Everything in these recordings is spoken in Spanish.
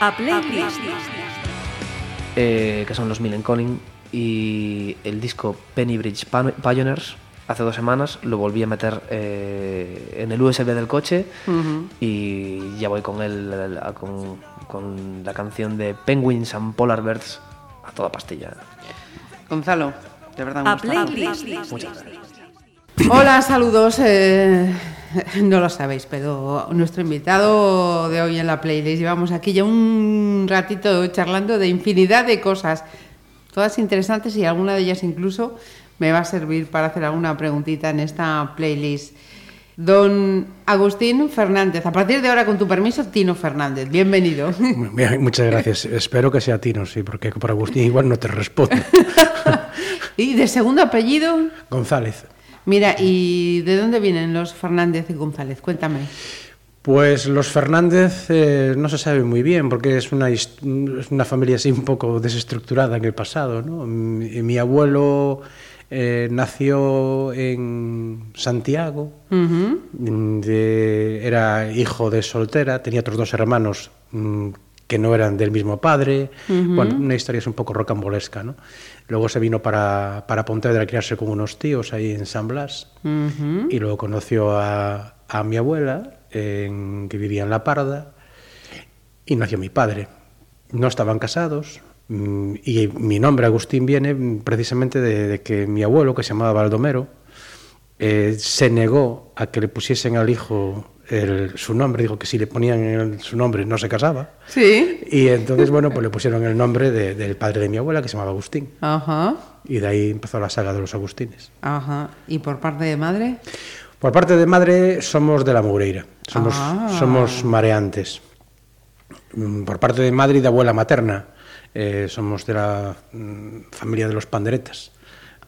A playlist. eh, que son los Millen Conning, y el disco Penny Bridge Pioneers, hace dos semanas, lo volví a meter eh, en el USB del coche y ya voy con, el, a- con, con la canción de Penguins and Polar Bears a toda pastilla. Gonzalo, de verdad me A gusta. playlist. Muchas gracias. Hola, saludos. eh, no lo sabéis, pero nuestro invitado de hoy en la playlist llevamos aquí ya un ratito charlando de infinidad de cosas, todas interesantes y alguna de ellas incluso me va a servir para hacer alguna preguntita en esta playlist. Don Agustín Fernández, a partir de ahora, con tu permiso, Tino Fernández, bienvenido. Bien, Muchas gracias. Espero que sea Tino, sí, porque por Agustín igual no te respondo. ¿Y de segundo apellido? González. Mira, ¿y de dónde vienen los Fernández y González? Cuéntame. Pues los Fernández eh, no se sabe muy bien porque es una, es una familia así un poco desestructurada en el pasado. ¿no? Mi, mi abuelo eh, nació en Santiago, de- era hijo de soltera, tenía otros dos hermanos mm, que no eran del mismo padre. Bueno, una historia es un poco rocambolesca. ¿no? Luego se vino para, para Pontevedra a criarse con unos tíos ahí en San Blas y luego conoció a, a mi abuela, en- que vivía en La Parda, y nació mi padre. No estaban casados, mm, y mi nombre, Agustín, viene precisamente de, de que mi abuelo, que se llamaba Baldomero, eh, se negó a que le pusiesen al hijo el- su nombre, dijo que si le ponían el- su nombre no se casaba. Sí. Y entonces, bueno, pues le pusieron el nombre de- del padre de mi abuela, que se llamaba Agustín. Ajá. Y de ahí empezó la saga de los Agustines. Ajá. ¿Y por parte de madre? Por parte de madre somos de la Moureira, somos, Ah. somos mareantes. Mm, Por parte de madre y de abuela materna eh, somos de la mm, familia de los panderetas.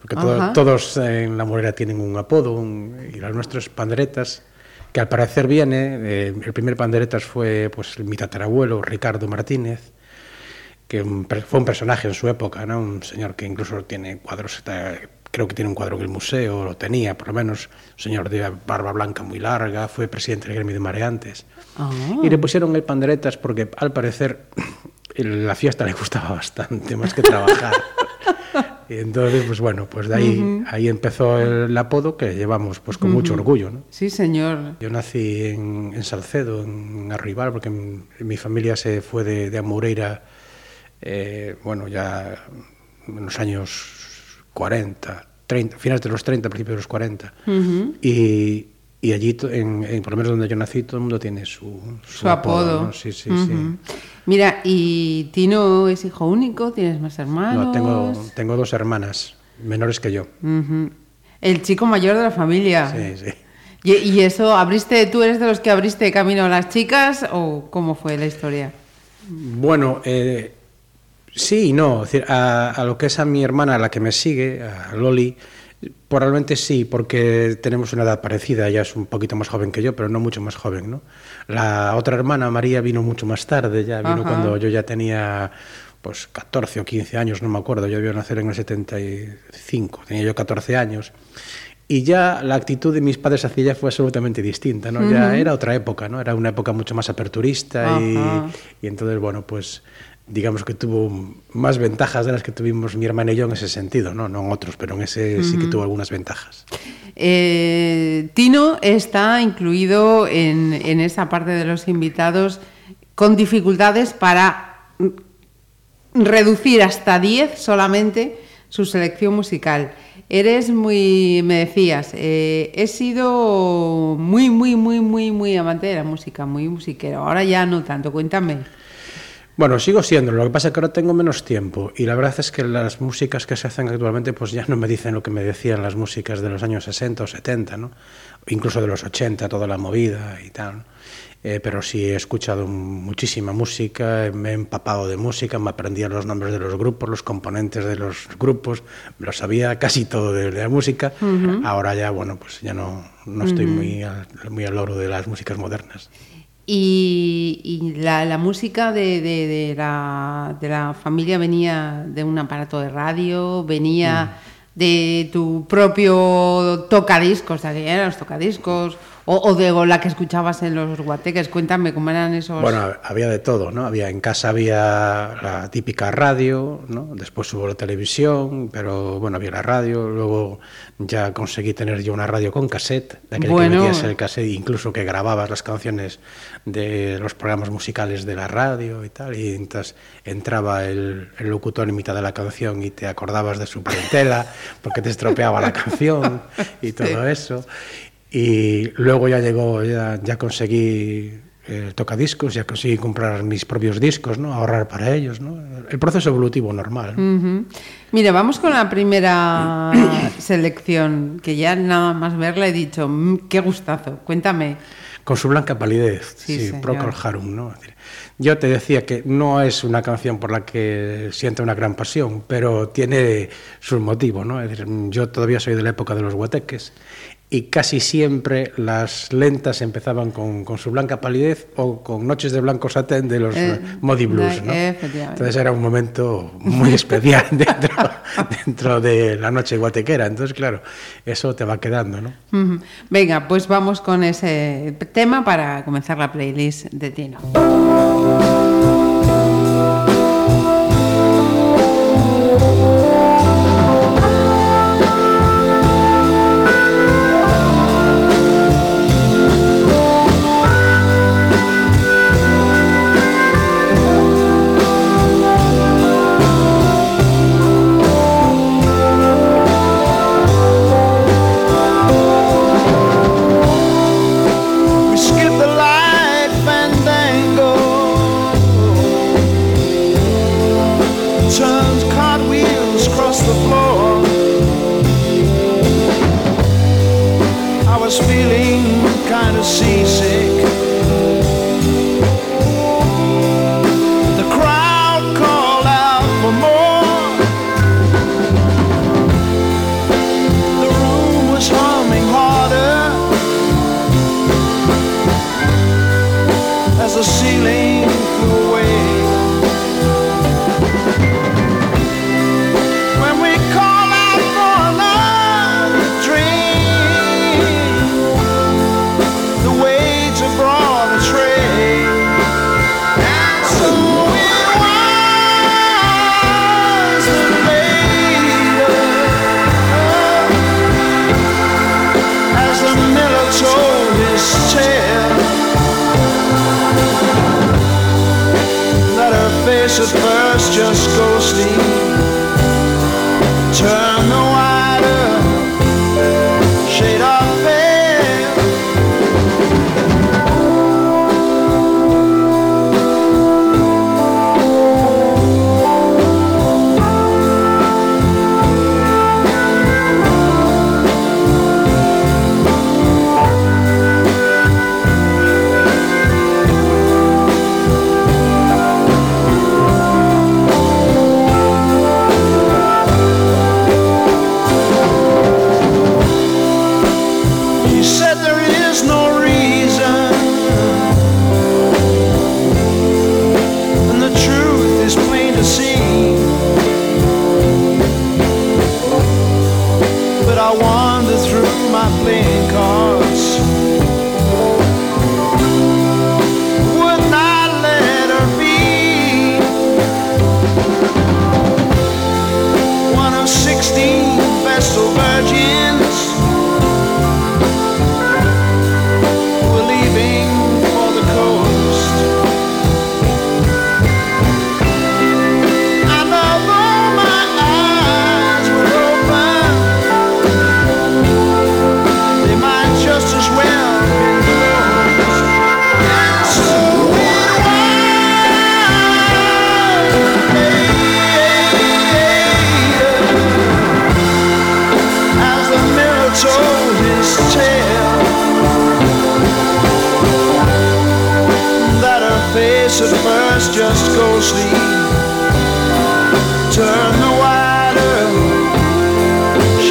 Porque to- Ajá. todos en la Moureira tienen un apodo un- y los nuestros panderetas, que al parecer viene, eh, el primer panderetas fue pues mi tatarabuelo Ricardo Martínez, que fue un personaje en su época, ¿no? un señor que incluso tiene cuadros, está- creo que tiene un cuadro en el museo, lo tenía por lo menos, un señor de barba blanca muy larga, fue presidente del gremio de mareantes. Ah. Y le pusieron el panderetas porque al parecer la fiesta le gustaba bastante, más que trabajar. y entonces, pues bueno, pues de ahí, ahí empezó el, apodo que llevamos pues con mucho orgullo, ¿no? Sí, señor. Yo nací en, en Salcedo, en Arribal, porque mi, mi familia se fue de, de Amoreira, eh, bueno, ya en los años 40, 30, finales de los 30, principios de los 40. y, y allí, en, en- por lo menos donde yo nací, todo el mundo tiene su, Su, apodo. ¿no? Sí, sí, sí. Mira, ¿y Tino es hijo único? ¿Tienes más hermanos? No, tengo, tengo dos hermanas menores que yo. El chico mayor de la familia. Sí, sí. ¿Y, y eso, abriste, tú eres de los que abriste camino a las chicas o cómo fue la historia? Bueno, eh, sí y no. A, a lo que es a mi hermana, a la que me sigue, a Loli, probablemente sí, porque tenemos una edad parecida. Ella es un poquito más joven que yo, pero no mucho más joven, ¿no? La otra hermana, María, vino mucho más tarde, ya vino Ajá. cuando yo ya tenía pues 14 o 15 años, no me acuerdo. Yo debió nacer en el 75, tenía yo 14 años. Y ya la actitud de mis padres hacia ella fue absolutamente distinta, ¿no? Ya era otra época, ¿no? Era una época mucho más aperturista y, y entonces, bueno, pues digamos que tuvo más ventajas de las que tuvimos mi hermana y yo en ese sentido, ¿no? No en otros, pero en ese sí que tuvo algunas ventajas. Eh, Tino está incluido en, en esa parte de los invitados con dificultades para reducir hasta 10 solamente su selección musical. Eres muy, me decías, eh, he sido muy, muy, muy, muy, muy amante de la música, muy musiquero. Ahora ya no tanto, cuéntame. Bueno, sigo siendo, lo que pasa es que ahora tengo menos tiempo y la verdad es que las músicas que se hacen actualmente pues ya no me dicen lo que me decían las músicas de los años 60 o 70, ¿no? incluso de los 80, toda la movida y tal. Eh, pero sí he escuchado muchísima música, me he empapado de música, me aprendía los nombres de los grupos, los componentes de los grupos, lo sabía casi todo de, de la música. Ahora ya, bueno, pues ya no, no estoy muy, al, muy al loro de las músicas modernas. Y, y la, la música de, de- de la, de la familia venía de un aparato de radio, venía de tu propio tocadiscos, de aquella eran los tocadiscos, O, o de o la que escuchabas en los guateques, cuéntame cómo eran esos... Bueno, había de todo, ¿no? Había en casa había la típica radio, ¿no? Después hubo la televisión, pero bueno, había la radio, luego ya conseguí tener yo una radio con cassette, de aquel Bueno. que metías el cassette, incluso que grababas las canciones de los programas musicales de la radio y tal, y entonces entraba el, el locutor en mitad de la canción y te acordabas de su clientela, porque te estropeaba la canción y todo eso. Y luego ya llegó, ya, ya conseguí eh, tocadiscos, ya conseguí comprar mis propios discos, ¿no? ahorrar para ellos. ¿no? El proceso evolutivo normal. ¿no? Ujú. Mira, vamos con la primera selección, que ya nada más verla he dicho, "Mm, qué gustazo, cuéntame. Con su blanca palidez, Sí, sí. Procol Harum. ¿no? Yo te decía que no es una canción por la que siento una gran pasión, pero tiene sus motivos. ¿no? Es decir, yo todavía soy de la época de los guateques y casi siempre las lentas empezaban con, con su blanca palidez o con Noches de Blanco Satén de los Eh, eh, Modi Blues. ¿no? efectivamente. Entonces era un momento muy especial dentro, dentro de la noche guatequera. Entonces, claro, eso te va quedando. ¿no? Venga, pues vamos con ese tema para comenzar la playlist de Tino.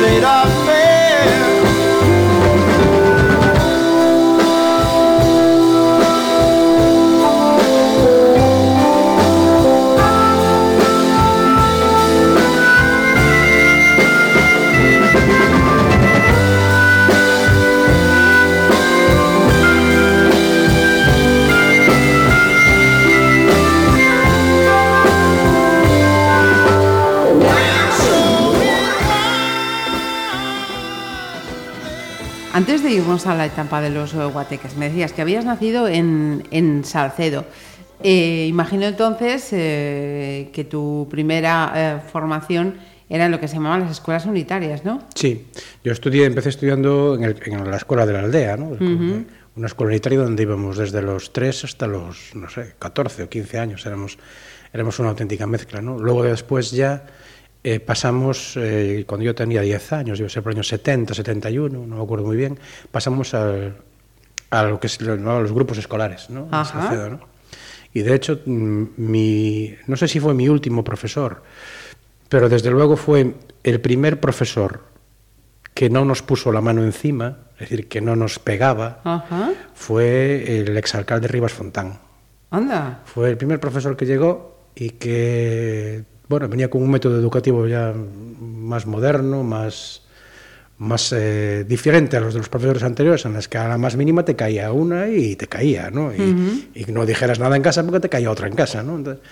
Shade of Antes de irnos a la etapa de los eh, guateques, me decías que habías nacido en, en Salcedo. Eh, imagino entonces eh, que tu primera eh, formación era en lo que se llamaban las escuelas unitarias, ¿no? Sí, yo estudié, empecé estudiando en, el- en la escuela de la aldea, ¿no? Una escuela unitaria donde íbamos desde los 3 hasta los, no sé, 14 o 15 años, éramos, éramos una auténtica mezcla, ¿no? Luego después ya eh, pasamos, eh, cuando yo tenía 10 años, yo sé, por el año 70, 71, no me acuerdo muy bien, pasamos al- a lo que es ¿no? a los grupos escolares, ¿no? ¿no? Y de hecho, mm, mi, no sé si fue mi último profesor, pero desde luego fue el primer profesor que no nos puso la mano encima, es decir, que no nos pegaba, Ajá. fue el exalcalde Rivas Fontán. Anda. Fue el primer profesor que llegó y que, bueno, venía con un método educativo ya más moderno, más, más eh, diferente a los de los profesores anteriores, en las que a la más mínima te caía una y te caía, ¿no? Y, y no dijeras nada en casa porque te caía otra en casa, ¿no? Entonces,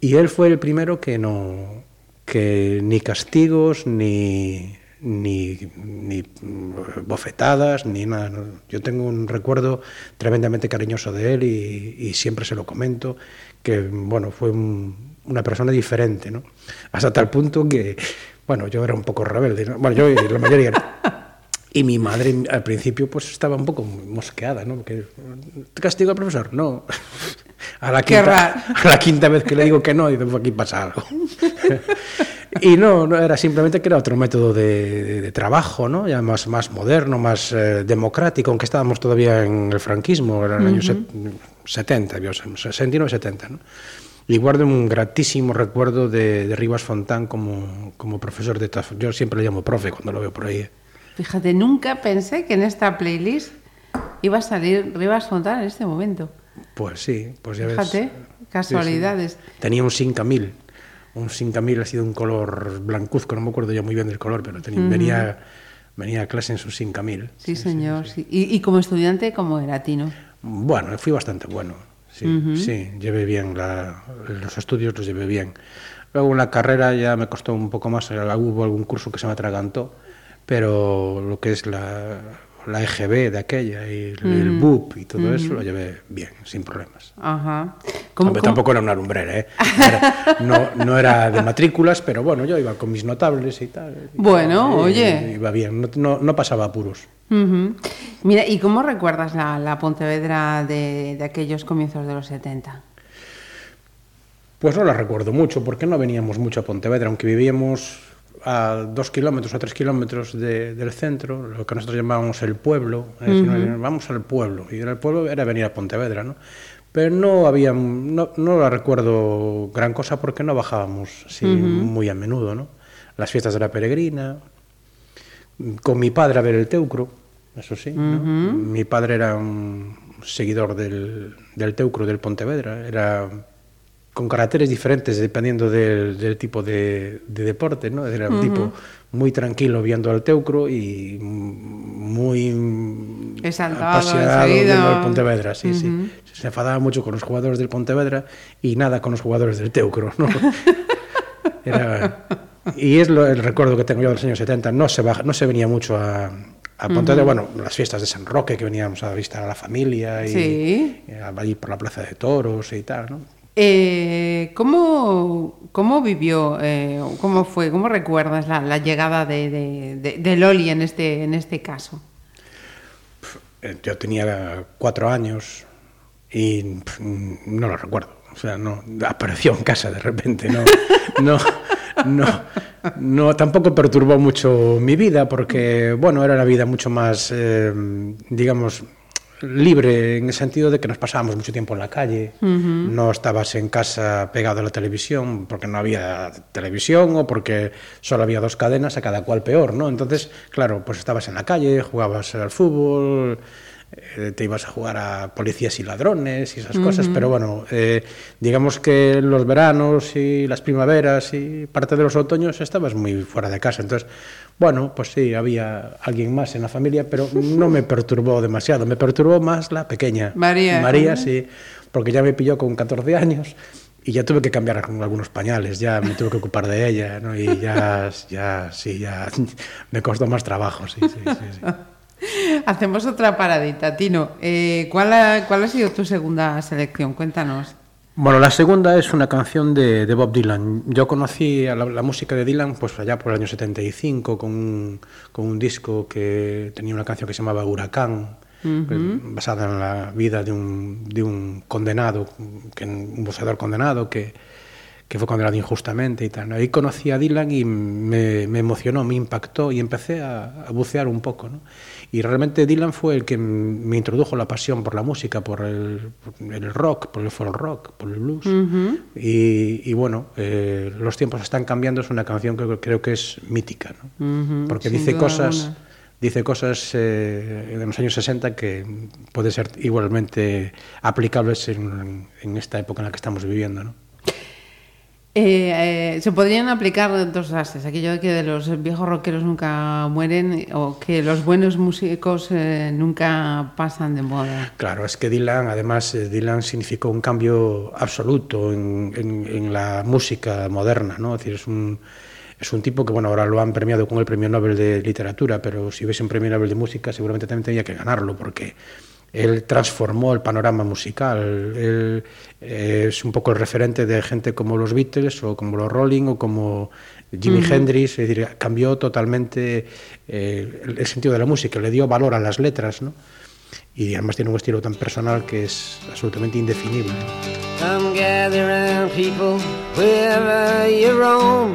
y él fue el primero que no, que ni castigos, ni, ni, ni bofetadas, ni nada. Yo tengo un recuerdo tremendamente cariñoso de él y, y siempre se lo comento, que bueno, fue un- una persona diferente, ¿no? Hasta tal punto que, bueno, yo era un poco rebelde, ¿no? bueno, yo la mayoría Y mi madre al principio pues estaba un poco mosqueada, ¿no? Porque, ¿te castigo al profesor? No. A la, quinta, a la quinta vez que le digo que no, dice, pues aquí pasa algo. y no, no, era simplemente que era otro método de, de, de trabajo, ¿no? Ya más, más moderno, más eh, democrático, aunque estábamos todavía en el franquismo, era en los uh -huh. años 70, 69, 70, ¿no? Y guardo un gratísimo recuerdo de, de Rivas Fontán como, como profesor de TAF. Yo siempre le llamo profe cuando lo veo por ahí. ¿eh? Fíjate, nunca pensé que en esta playlist iba a salir Rivas Fontán en este momento. Pues sí, pues ya ves. Fíjate, casualidades. Sí, sí. Tenía un 5000. Un 5000 ha sido un color blancuzco, no me acuerdo yo muy bien del color, pero tenía, venía, venía a clase en su 5000. Sí, señor. sí. Y, y como estudiante, ¿cómo era Tino? Bueno, fui bastante bueno. Sí, sí, llevé bien la- los estudios, los llevé bien. Luego en la carrera ya me costó un poco más, hubo algún curso que se me atragantó, pero lo que es la, la EGB de aquella y el, el BUP y todo eso lo llevé bien, sin problemas. Ajá. ¿Cómo- Aunque cómo- tampoco era una lumbrera, ¿eh? No era, no, no era de matrículas, pero bueno, yo iba con mis notables y tal. y- Bueno, oye. Iba bien, no, no, no pasaba apuros. Mira, ¿y cómo recuerdas la, la Pontevedra de, de aquellos comienzos de los 70? Pues no la recuerdo mucho, porque no veníamos mucho a Pontevedra, aunque vivíamos a dos kilómetros o tres kilómetros de- del centro, lo que nosotros llamábamos el pueblo, es decir, vamos al pueblo, y el pueblo era venir a Pontevedra, ¿no? Pero no había, no, no la recuerdo gran cosa porque no bajábamos así muy a menudo, ¿no? Las fiestas de la peregrina, con mi padre a ver el teucro, eso sí. ¿no? Mi padre era un seguidor del, del teucro del Pontevedra, era con caracteres diferentes dependiendo del, del tipo de, de deporte, ¿no? Era un tipo muy tranquilo viendo al teucro y muy Exaltado apasionado viendo al Pontevedra, sí, sí. Se enfadaba mucho con los jugadores del Pontevedra y nada con los jugadores del teucro, ¿no? Era- y es lo- el recuerdo que tengo yo de los años 70. No se, baja- no se venía mucho a, a Pontevedra. Bueno, las fiestas de San Roque, que veníamos a visitar a la familia y, Sí. y a- allí por la Plaza de Toros y tal, ¿no? Eh, ¿cómo, ¿Cómo vivió, eh, cómo fue, cómo recuerdas la, llegada de, de, de- Loli en este, en este caso? Eh, Yo tenía cuatro años y no lo recuerdo. O sea, no apareció en casa de repente. No, no, no, tampoco perturbó mucho mi vida porque, bueno, era una vida mucho más, digamos, libre en el sentido de que nos pasábamos mucho tiempo en la calle, uh -huh. no estabas en casa pegado a la televisión porque no había televisión o porque solo había dos cadenas, a cada cual peor, ¿no? Entonces, claro, pues estabas en la calle, jugabas al fútbol, eh, te ibas a jugar a policías y ladrones y esas cosas, pero bueno, eh, digamos que los veranos y las primaveras y parte de los otoños estabas muy fuera de casa, entonces, bueno, pues sí, había alguien más en la familia, pero no me perturbó demasiado, me perturbó más la pequeña. María. María, sí, porque ya me pilló con 14 años. Y ya tuve que cambiar algunos pañales, ya me tuve que ocupar de ella, ¿no? Y ya, ya, sí, ya me costó más trabajo, sí, sí, sí. sí. Hacemos otra paradita, Tino. Eh, ¿cuál, ha, ¿Cuál ha sido tu segunda selección? Cuéntanos. Bueno, la segunda es una canción de, de Bob Dylan. Yo conocí a la, la, música de Dylan pues allá por el año 75 con un, con un disco que tenía una canción que se llamaba Huracán, uh -huh. basada en la vida de un, de un condenado, que, un boxeador condenado que, que fue condenado injustamente y tal. Ahí conocí a Dylan y me, me emocionó, me impactó y empecé a, a bucear un poco. ¿no? Y realmente Dylan fue el que me introdujo la pasión por la música, por el, el rock, por el folk rock, por el blues. Uh -huh. y, y, bueno, eh, los tiempos están cambiando, es una canción que creo que es mítica, ¿no? uh -huh. porque dice cosas... Alguna dice cosas eh, de los años 60 que puede ser igualmente aplicables en, en, esta época en la que estamos viviendo. ¿no? Eh, eh, se podrían aplicar dos frases, aquello que de los viejos rockeros nunca mueren o que los buenos músicos eh, nunca pasan de moda. Claro, es que Dylan, además, Dylan significó un cambio absoluto en, en, en, la música moderna, ¿no? Es decir, es un, es un tipo que, bueno, ahora lo han premiado con el Premio Nobel de Literatura, pero si hubiese un Premio Nobel de Música seguramente también tendría que ganarlo, porque él transformó el panorama musical. Él eh, es un poco el referente de gente como los Beatles o como los Rolling o como Jimi uh -huh. Hendrix. Es decir, cambió totalmente eh, el sentido de la música, le dio valor a las letras, ¿no? Y además tiene un estilo tan personal que es absolutamente indefinible. Come gather around people wherever you roam.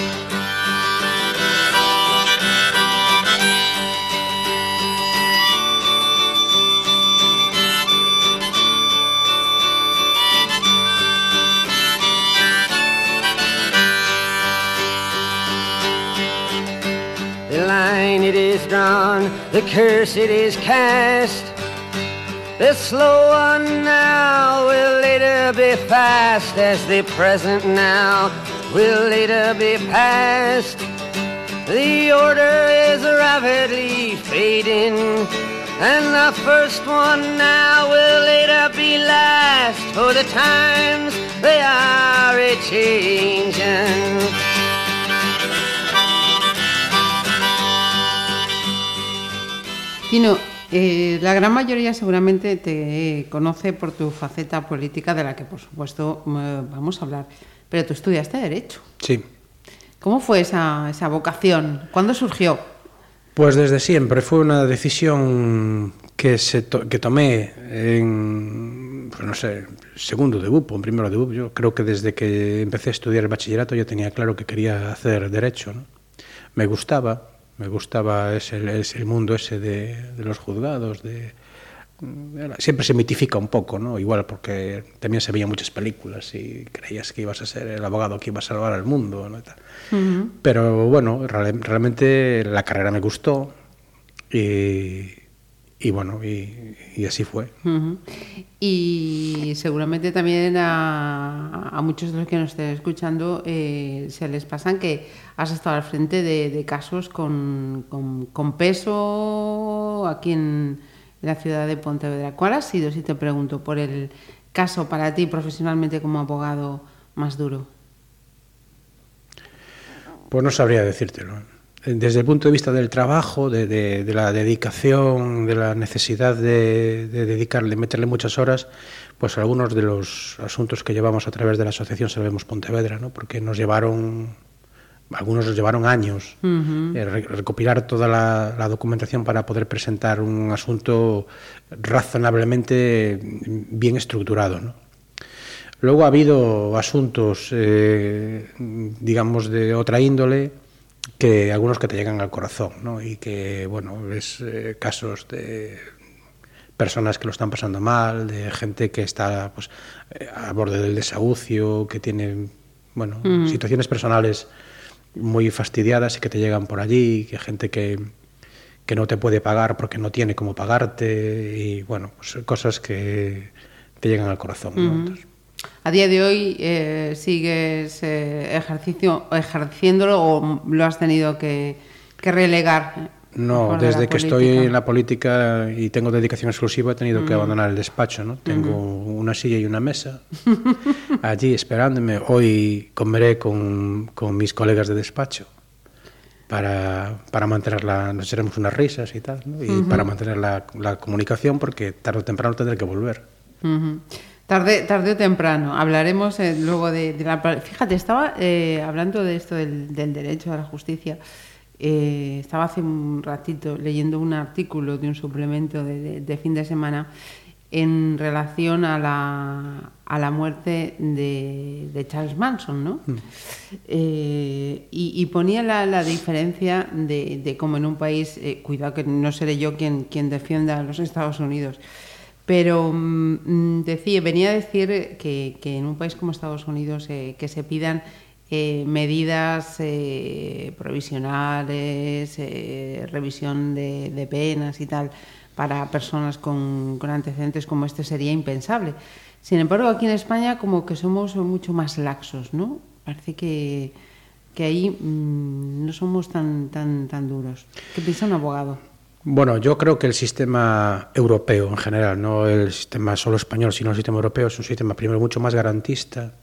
It is drawn, the curse it is cast. The slow one now will later be fast, as the present now will later be past. The order is rapidly fading, and the first one now will later be last, for the times they are a changing. Tino, eh, la gran mayoría seguramente te conoce por tu faceta política, de la que por supuesto vamos a hablar, pero tú estudiaste Derecho. Sí. ¿Cómo fue esa, esa vocación? ¿Cuándo surgió? Pues desde siempre, fue una decisión que, se to que tomé en, pues no sé, segundo debut o un primero debut. Yo creo que desde que empecé a estudiar el bachillerato ya tenía claro que quería hacer derecho. ¿no? Me gustaba, me gustaba ese, ese mundo ese de, de los juzgados, de, siempre se mitifica un poco, ¿no? Igual porque también se veían muchas películas y creías que ibas a ser el abogado que iba a salvar al mundo, ¿no? Uh -huh. Pero bueno, real, realmente la carrera me gustó y, y bueno, y, y, así fue. Uh -huh. Y seguramente también a, a, muchos de los que nos estén escuchando eh, se les pasan que has estado al frente de, de casos con, con, con peso aquí en la ciudad de Pontevedra. ¿Cuál ha sido, si te pregunto, por el caso para ti profesionalmente como abogado más duro? Pues no sabría decírtelo. Desde el punto de vista del trabajo, de, de, de la dedicación, de la necesidad de, de, dedicarle, meterle muchas horas, pues algunos de los asuntos que llevamos a través de la asociación Salvemos Pontevedra, ¿no? porque nos llevaron algunos nos llevaron años uh -huh. eh, recopilar toda la, la, documentación para poder presentar un asunto razonablemente bien estructurado. ¿no? Luego ha habido asuntos, eh, digamos, de otra índole, que algunos que te llegan al corazón, ¿no? y que, bueno, ves eh, casos de personas que lo están pasando mal, de gente que está pues, a borde del desahucio, que tiene, bueno, -huh. situaciones personales muy fastidiadas y que te llegan por allí, que gente que, que no te puede pagar porque no tiene cómo pagarte y bueno, pues cosas que te llegan al corazón. ¿no? -huh. A día de hoy eh, sigues eh, ejercicio, ejerciéndolo o lo has tenido que, que relegar no, desde que estoy en la política y tengo dedicación exclusiva he tenido mm. que abandonar el despacho, ¿no? Tengo mm -hmm. una silla y una mesa allí esperándome. Hoy comeré con, con mis colegas de despacho para, para mantener la, nos echaremos unas risas y tal, ¿no? y para mantener la, la, comunicación porque tarde o temprano tendré que volver. Tarde, tarde o temprano. Hablaremos eh, luego de, de, la... Fíjate, estaba eh, hablando de esto del, del derecho a la justicia. Eh, estaba hace un ratito leyendo un artículo de un suplemento de, de, de fin de semana en relación a la, a la muerte de, de Charles Manson, ¿no? Mm. Eh, y, y, ponía la, la diferencia de, de, cómo en un país, eh, cuidado que no seré yo quien, quien defienda a los Estados Unidos, pero mm, decía, venía a decir que, en un país como Estados Unidos eh, que se pidan eh, medidas eh, provisionales, eh, revisión de, penas y tal para personas con, con, antecedentes como este sería impensable. Sin embargo, aquí en España como que somos mucho más laxos, ¿no? Parece que, que ahí mmm, no somos tan, tan, tan duros. ¿Qué piensa un abogado? Bueno, yo creo que el sistema europeo en general, no el sistema solo español, sino el sistema europeo, es un sistema primero mucho más garantista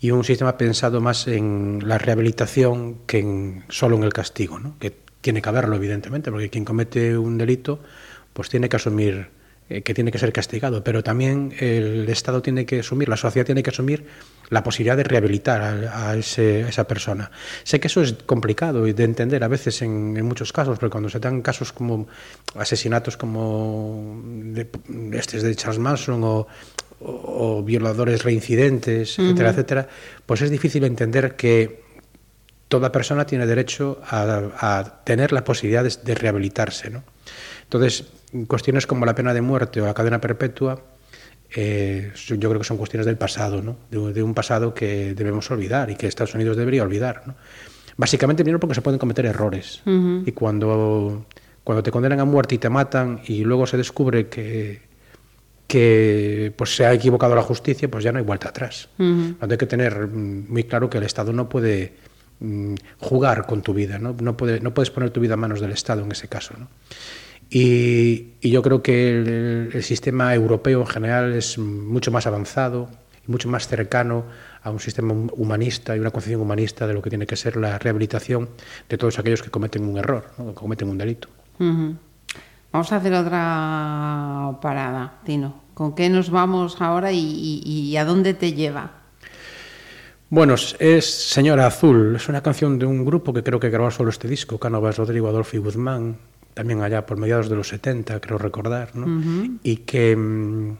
y un sistema pensado más en la rehabilitación que en, solo en el castigo, ¿no? que tiene que haberlo evidentemente, porque quien comete un delito pues tiene que asumir eh, que tiene que ser castigado, pero también el Estado tiene que asumir, la sociedad tiene que asumir la posibilidad de rehabilitar a, a, ese, a esa persona. Sé que eso es complicado de entender a veces en, en muchos casos, porque cuando se dan casos como asesinatos como de, este de Charles Manson o, o, o violadores reincidentes, uh -huh. etcétera, etcétera, pues es difícil entender que toda persona tiene derecho a, a tener la posibilidad de, de rehabilitarse. ¿no? Entonces, cuestiones como la pena de muerte o la cadena perpetua, eh, yo creo que son cuestiones del pasado, ¿no? de, de, un pasado que debemos olvidar y que Estados Unidos debería olvidar. ¿no? Básicamente, primero porque se pueden cometer errores. Uh -huh. Y cuando, cuando te condenan a muerte y te matan y luego se descubre que, que pues, se ha equivocado la justicia, pues ya no hay vuelta atrás. Uh -huh. Hay que tener muy claro que el Estado no puede mm, jugar con tu vida, ¿no? No, puede, no puedes poner tu vida a manos del Estado en ese caso. ¿no? Y, y yo creo que el, el, sistema europeo en general es mucho más avanzado y mucho más cercano a un sistema humanista y una concepción humanista de lo que tiene que ser la rehabilitación de todos aquellos que cometen un error, ¿no? que cometen un delito. Uh -huh. Vamos a hacer otra parada, Tino. ¿Con qué nos vamos ahora y, y, y a dónde te lleva? Bueno, es Señora Azul, es una canción de un grupo que creo que grabó solo este disco, Cánovas Rodrigo, Adolfo y Guzmán, también allá por mediados de los 70, creo recordar, ¿no? Uh -huh. y que mmm,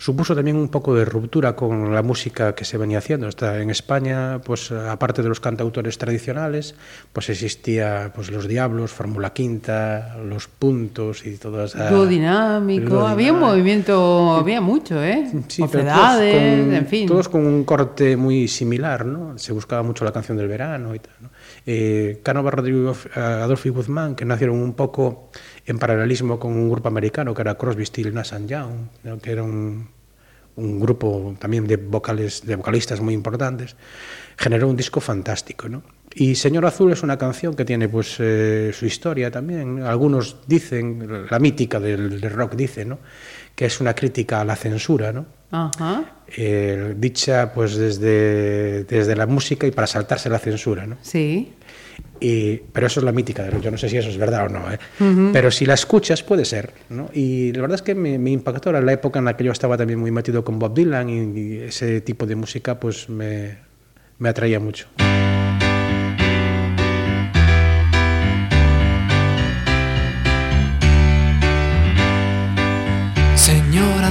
supuso también un poco de ruptura con la música que se venía haciendo. Está en España, pues aparte de los cantautores tradicionales, pues existía pues los Diablos, Fórmula Quinta, los Puntos y todo esa... Lo dinámico, lo había un movimiento, había mucho, ¿eh? Sí, Ofedades, todos con, en fin. Todos con un corte muy similar, ¿no? Se buscaba mucho la canción del verano y tal, ¿no? Eh, Cánova Rodrigo eh, Adolfo Guzmán, que nacieron un poco en paralelismo con un grupo americano que era Crosby, Still, Nash and Young, que era un, un grupo también de vocales, de vocalistas muy importantes, generó un disco fantástico, ¿no? Y Señor Azul es una canción que tiene pues eh, su historia también. Algunos dicen, la mítica del, del rock dice, ¿no? Que es una crítica a la censura, ¿no? Ajá. Eh, dicha pues desde, desde la música y para saltarse la censura, ¿no? Sí. Y, pero eso es la mítica, yo no sé si eso es verdad o no, ¿eh? pero si la escuchas puede ser. ¿no? Y la verdad es que me, me impactó, era la época en la que yo estaba también muy metido con Bob Dylan y, y ese tipo de música pues me, me atraía mucho.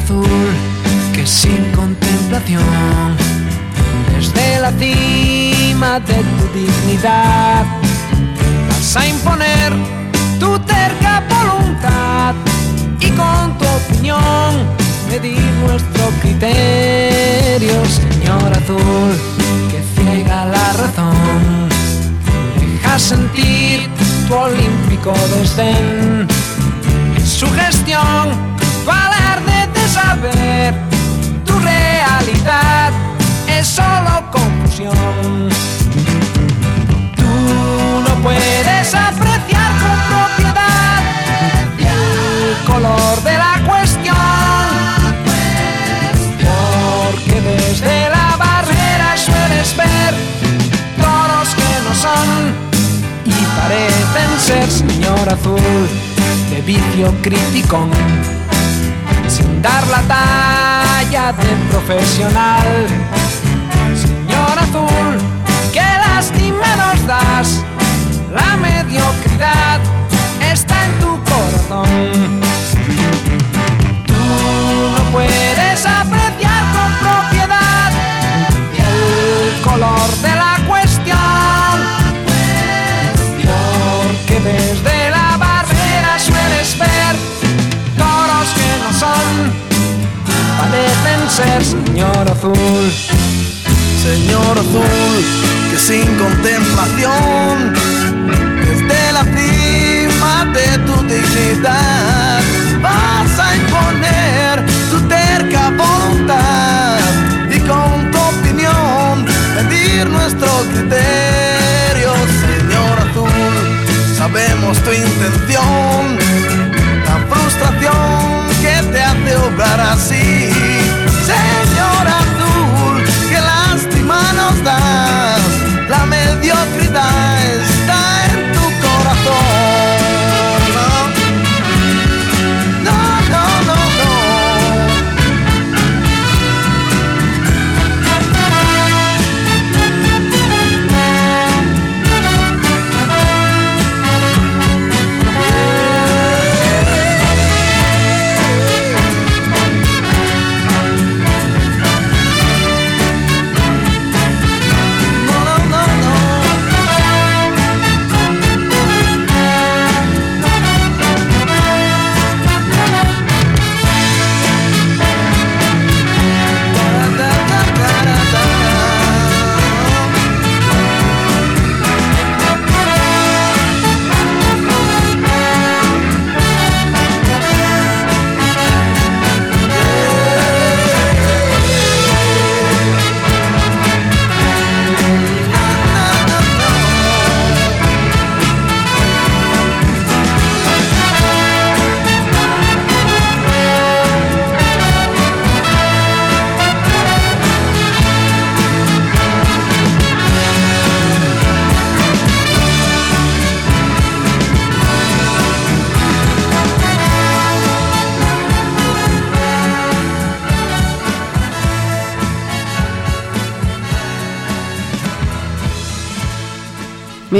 Azul, que sin contemplación, desde la cima de tu dignidad, vas a imponer tu terca voluntad y con tu opinión medir nuestro criterio, Señor azul, que ciega la razón, deja sentir tu olímpico desdén. En su gestión, de saber, tu realidad. Es solo confusión. Tú no puedes apreciar con propiedad el color de la cuestión, porque desde la barrera sueles ver toros que no son y parecen ser señor azul de vicio criticón sin dar la talla de profesional. Señor azul qué lástima nos das. La mediocridad está en tu corazón ser señor azul Señor azul, que sin contemplación, desde la cima de tu dignidad, vas a imponer tu terca voluntad y con tu opinión medir nuestro criterio, Señor azul. Sabemos tu intención, la frustración que te hace obrar así, mediocridad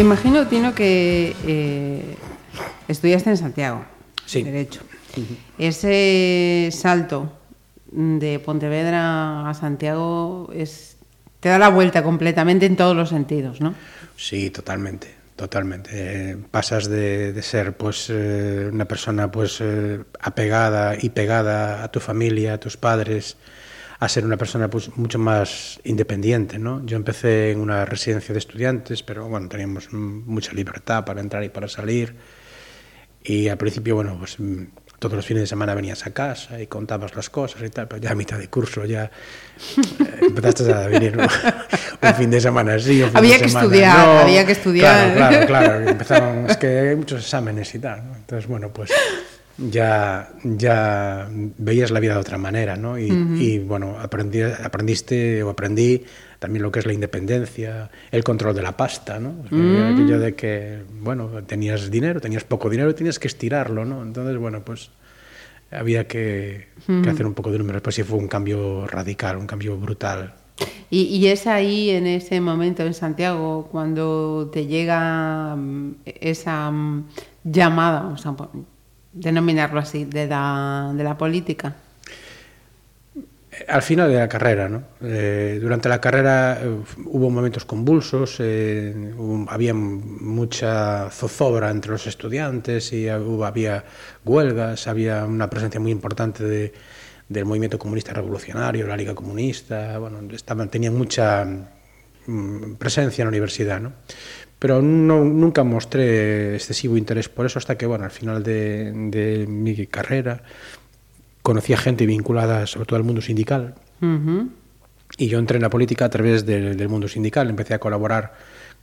imagino, Tino, que eh, estudiaste en Santiago. Sí. Derecho. Ese salto de Pontevedra a Santiago es te da la vuelta completamente en todos los sentidos, ¿no? Sí, totalmente, totalmente. Eh, pasas de, de ser pues eh, una persona pues eh, apegada y pegada a tu familia, a tus padres, a ser una persona pues mucho más independiente, ¿no? Yo empecé en una residencia de estudiantes, pero bueno, teníamos mucha libertad para entrar y para salir. Y al principio, bueno, pues todos los fines de semana venías a casa y contabas las cosas y tal, pero ya a mitad de curso ya eh, empezaste a venir ¿no? un fin de semana así. Un fin Había de que semana estudiar, no. había que estudiar. Claro, claro, claro. Empezaron, es que hay muchos exámenes y tal. ¿no? Entonces, bueno, pues ya, ya veías la vida de otra manera, ¿no? Y, y, bueno, aprendí, aprendiste o aprendí también lo que es la independencia, el control de la pasta, ¿no? Porque Aquello de que, bueno, tenías dinero, tenías poco dinero, tenías que estirarlo, ¿no? Entonces, bueno, pues había que, que hacer un poco de números. Pues sí fue un cambio radical, un cambio brutal. Y, y es ahí, en ese momento en Santiago, cuando te llega mm, esa mm, llamada, vamos a po- denominarlo así, de la, de la política. Al final de la carrera, ¿no? Eh, durante la carrera eh, hubo momentos convulsos, eh, hubo- había mucha zozobra entre los estudiantes y había huelgas, había una presencia muy importante de- del movimiento comunista revolucionario, la Liga Comunista, bueno, estaban, tenían mucha mm, presencia en la universidad, ¿no? Pero no, nunca mostré excesivo interés por eso hasta que, bueno, al final de, de mi carrera conocía gente vinculada sobre todo al mundo sindical Ujú. y yo entré en la política a través del, del mundo sindical. Empecé a colaborar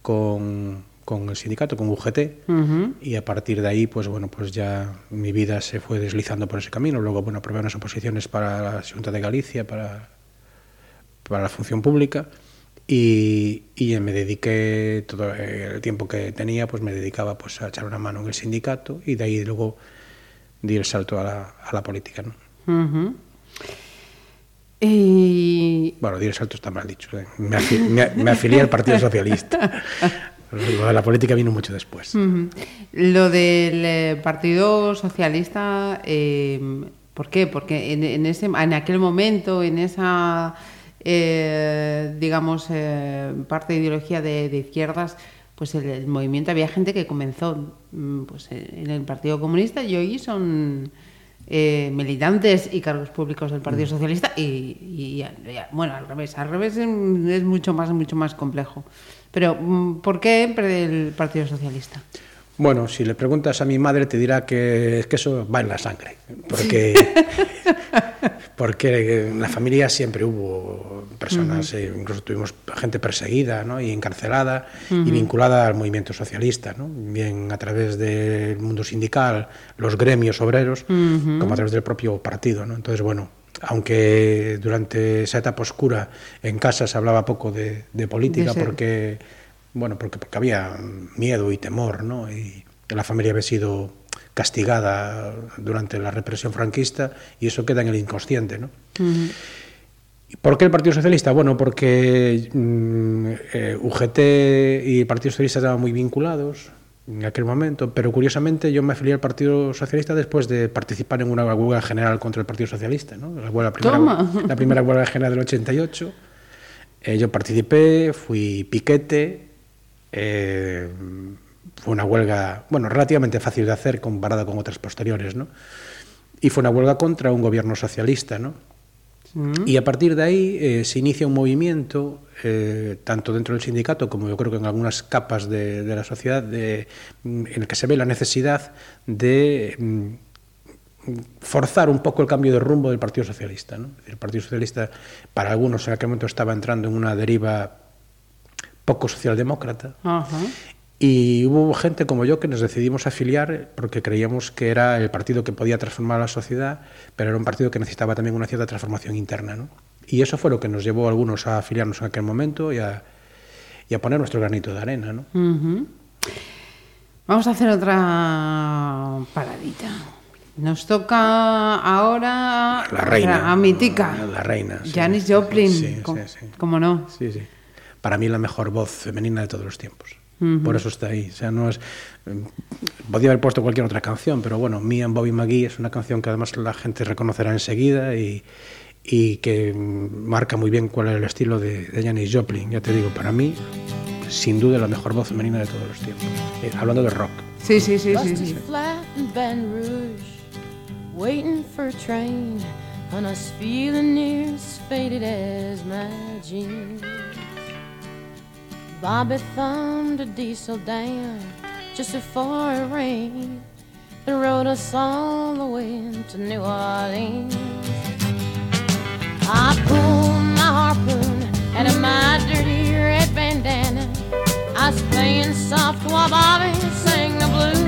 con, con el sindicato, con UGT, Ujú. y a partir de ahí, pues bueno, pues ya mi vida se fue deslizando por ese camino. Luego, bueno, probé unas oposiciones para la Junta de Galicia, para, para la función pública, y, y me dediqué todo el tiempo que tenía, pues me dedicaba pues a echar una mano en el sindicato, y de ahí luego di el salto a la, a la política, ¿no? Ujú. Y Bueno, di el salto está mal dicho. ¿eh? Me, afi- me- me afilié al Partido Socialista. Lo de la política vino mucho después. Ujú. Lo del eh, Partido Socialista, eh, ¿por qué? Porque en, en ese, en aquel momento, en esa, eh, digamos, eh, parte de ideología de, de izquierdas, pues el, el movimiento había gente que comenzó mm, pues, en el Partido Comunista y hoy son eh, militantes y cargos públicos del Partido Socialista y, y- y- bueno, al revés, al revés es, es mucho más, mucho más complejo. Pero, mm, ¿por qué el Partido Socialista? Bueno, si le preguntas a mi madre te dirá que, que eso va en la sangre, porque, porque en la familia siempre hubo personas, eh, incluso tuvimos gente perseguida ¿no? y encarcelada y vinculada al movimiento socialista, ¿no? bien a través del mundo sindical, los gremios obreros, como a través del propio partido. ¿no? Entonces, bueno, aunque durante esa etapa oscura en casa se hablaba poco de, de política, De porque bueno, porque, porque había miedo y temor, ¿no? Y la familia había sido castigada durante la represión franquista y eso queda en el inconsciente, ¿no? ¿Y ¿Por qué el Partido Socialista? Bueno, porque mm, eh, UGT y el Partido Socialista estaban muy vinculados en aquel momento, pero curiosamente yo me afilié al Partido Socialista después de participar en una huelga general contra el Partido Socialista, ¿no? La, huelga, primera, Toma. la primera huelga general del 88. Eh, yo participé, fui piquete. eh, fue una huelga, bueno, relativamente fácil de hacer comparada con otras posteriores, ¿no? Y fue una huelga contra un gobierno socialista, ¿no? Y a partir de ahí eh, se inicia un movimiento, eh, tanto dentro del sindicato como yo creo que en algunas capas de, de la sociedad, de, mm, en el que se ve la necesidad de mm, forzar un poco el cambio de rumbo del Partido Socialista. ¿no? El Partido Socialista, para algunos en aquel momento, estaba entrando en una deriva poco socialdemócrata. Y hubo gente como yo que nos decidimos afiliar porque creíamos que era el partido que podía transformar a la sociedad, pero era un partido que necesitaba también una cierta transformación interna. ¿no? Y eso fue lo que nos llevó a algunos a afiliarnos en aquel momento y a, y a poner nuestro granito de arena. ¿no? Vamos a hacer otra paradita. Nos toca ahora La reina. a Mitica. La reina. sí. Janis Joplin. Sí, ¿Cómo, sí, sí. cómo no? Sí, sí. Para mí la mejor voz femenina de todos los tiempos. Por eso está ahí. O sea, no es. eh, Podía haber puesto cualquier otra canción, pero bueno, Me and Bobby McGee es una canción que además la gente reconocerá enseguida y, y que mm, marca muy bien cuál es el estilo de, de Janis Joplin. Ya te digo, para mí, sin duda la mejor voz femenina de todos los tiempos. Eh, hablando de rock. Sí, sí, sí, sí. Sí. flat in Baton Rouge, waiting for a train, and I was feeling near as faded as my jeans. Bobby thumbed a diesel down just before it rained and rode us all the way to New Orleans. I pulled my harpoon out of my dirty red bandana. I was playing soft while Bobby sang the blues.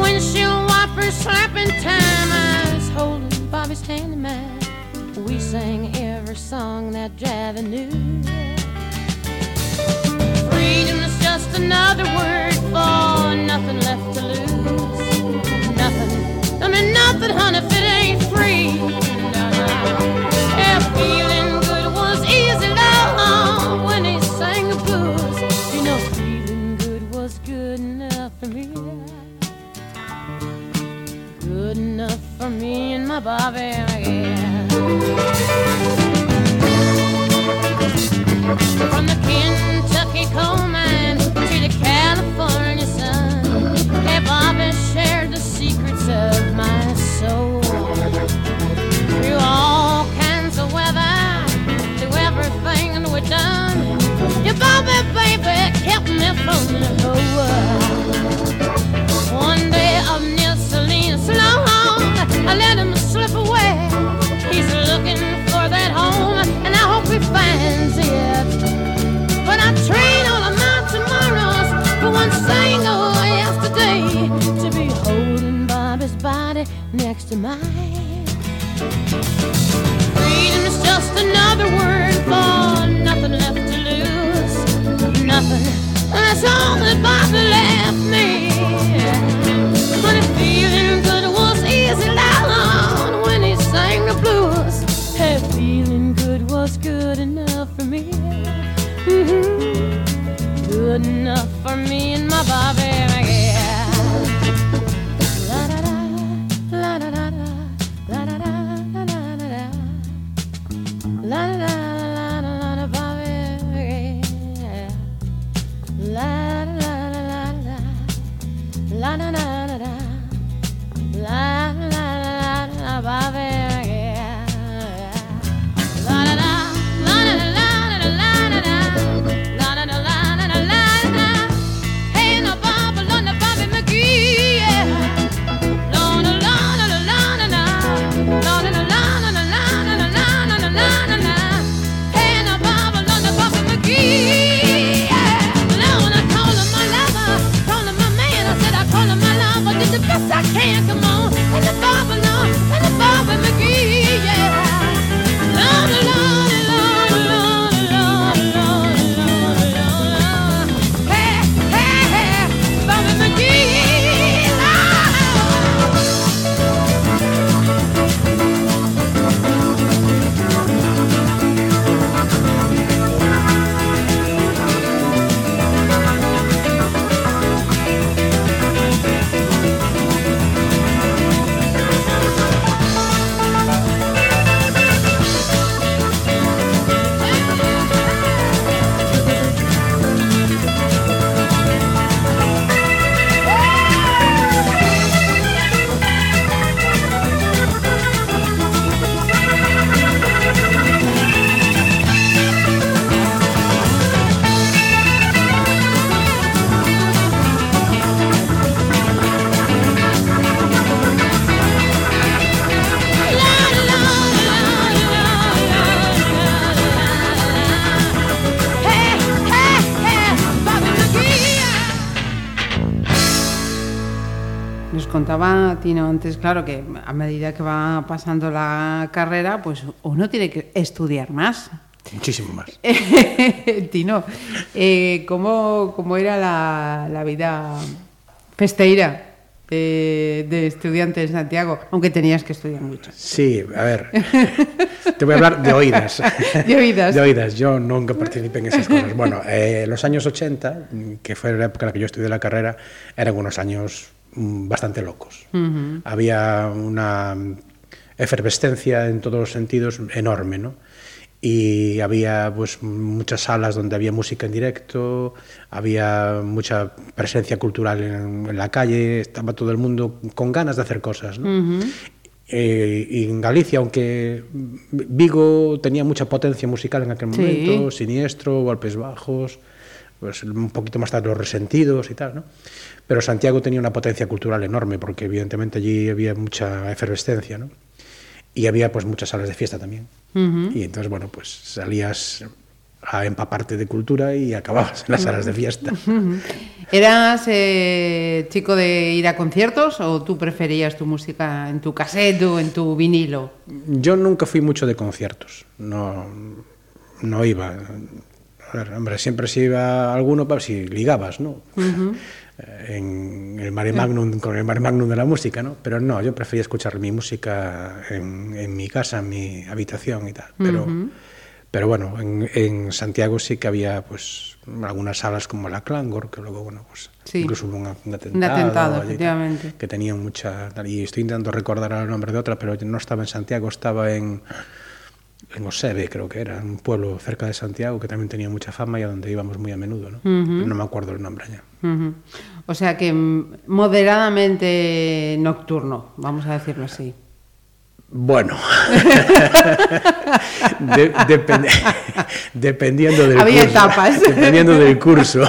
Windshield wipers slapping time. I was holding Bobby's hand in mine. We sang every song that Javi knew. Just another word for nothing left to lose. Nothing. I mean nothing, honey, if it ain't free. Yeah, feeling good was easy, love, when he sang the blues. You know, feeling good was good enough for me. Good enough for me and my Bobby, yeah. From the Kentucky coal of my soul. Through all kinds of weather, through everything we've done, Bobby, baby, kept me from the. One day I let him slip away. He's looking for that home, and I hope he finds it. But I to mine. Freedom is just another word for nothing left to lose. Nothing. That's all that Bobby left me. If feeling good was easy down when he sang the blues. Hey, feeling good was good enough for me. Mm-hmm. Good enough for me and my Bobby. Contaba Tino antes, claro, que a medida que va pasando la carrera, pues uno tiene que estudiar más. Muchísimo más. Tino, eh, ¿cómo, cómo era la, la vida festeira de, de estudiante en Santiago? Aunque tenías que estudiar mucho. Sí, a ver. Te voy a hablar de oídas. De oídas. De oídas. Yo nunca participé en esas cosas. Bueno, eh, los años 80, que fue la época en la que yo estudié la carrera, eran unos años bastante locos. Había una efervescencia en todos los sentidos enorme, ¿no? y había pues muchas salas donde había música en directo, había mucha presencia cultural en, en la calle, estaba todo el mundo con ganas de hacer cosas. ¿no? Eh, y en Galicia, aunque Vigo tenía mucha potencia musical en aquel Sí. momento, siniestro, golpes bajos, pues un poquito más tarde los resentidos y tal, ¿no? Pero Santiago tenía una potencia cultural enorme porque evidentemente allí había mucha efervescencia, ¿no? Y había pues muchas salas de fiesta también. Y entonces, bueno, pues salías a empaparte de cultura y acababas en las salas de fiesta. ¿Eras eh, chico de ir a conciertos o tú preferías tu música en tu cassette o en tu vinilo? Yo nunca fui mucho de conciertos, no, no iba. A ver, hombre, siempre si iba a alguno, pues si ligabas, ¿no? En el mare magnum, con el mare magnum de la música, ¿no? Pero no, yo prefería escuchar mi música en, en mi casa, en mi habitación y tal. Pero, pero bueno, en, en Santiago sí que había, pues, algunas salas como la Clangor, que luego, bueno, pues, Sí. incluso hubo un, un atentado. Un atentado, efectivamente. Que tenían mucha... Y estoy intentando recordar el nombre de otra, pero no estaba en Santiago, estaba en en Osebe, creo que era, un pueblo cerca de Santiago que también tenía mucha fama y a donde íbamos muy a menudo, ¿no? Pero no me acuerdo el nombre ya. Ujú. O sea que mm, moderadamente nocturno, vamos a decirlo así. Bueno, De- dependiendo del Había curso, etapas. dependiendo del curso,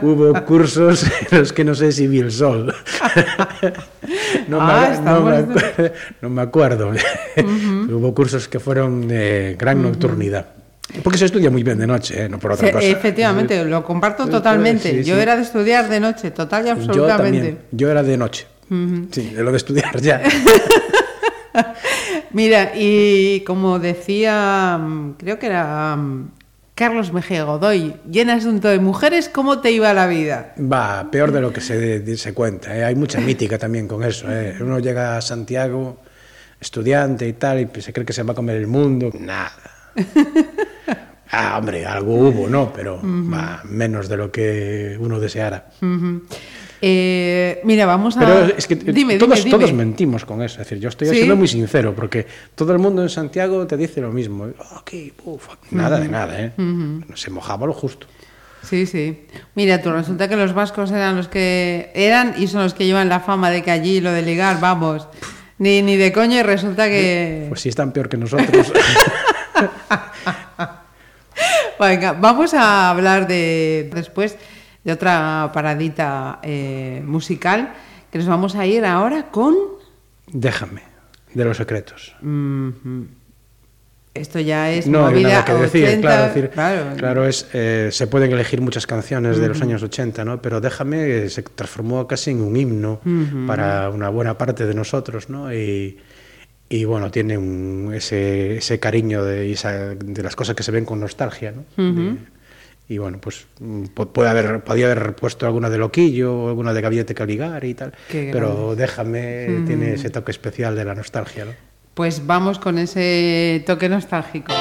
hubo cursos en los que no sé si vi el sol. No, Ah, me, no, me acuerdo, no me acuerdo. Hubo cursos que fueron de gran nocturnidad. Porque se estudia muy bien de noche, ¿eh? no por otra cosa. efectivamente, lo comparto totalmente. sí, Yo era de estudiar de noche, total y Yo absolutamente. también. Yo era de noche. Sí, de lo de estudiar ya. Mira, y como decía, mm, creo que era mm, Carlos Mejía Godoy, llena asunto de mujeres, ¿cómo te iba la vida? Va, peor de lo que se, se cuenta. ¿eh? Hay mucha mítica también con eso. ¿eh? Uno llega a Santiago, estudiante y tal, y se cree que se va a comer el mundo. Nada. Ah, hombre, algo hubo, ¿no? Pero menos de lo que uno deseara. Eh, mira, vamos a... Pero es que Ah, dime, todos, dime, dime. todos mentimos con eso. Es decir, yo estoy ¿Sí? siendo muy sincero, porque todo el mundo en Santiago te dice lo mismo. "Oh, aquí, uf", nada de nada, ¿eh? Se mojaba lo justo. Sí, sí. Mira, tú resulta que los vascos eran los que eran y son los que llevan la fama de que allí lo de ligar, vamos, ni, ni de coño y resulta que... Pues si están peor que nosotros. Venga, vamos a hablar de después de otra paradita eh, musical que nos vamos a ir ahora con... Déjame, de los secretos. Esto ya es No hay nada que decir, 80, claro, decir, claro. claro, es, eh, se pueden elegir muchas canciones de los años 80, ¿no? Pero Déjame eh, se transformó casi en un himno para una buena parte de nosotros, ¿no? Y, y bueno, tiene un- ese, ese cariño de, esa- de las cosas que se ven con nostalgia, ¿no? De- y bueno, pues puede haber, podía haber puesto alguna de Loquillo alguna de Gabinete Caligari y tal, Qué pero Déjame tiene ese toque especial de la nostalgia, ¿no? Pues vamos con ese toque nostálgico.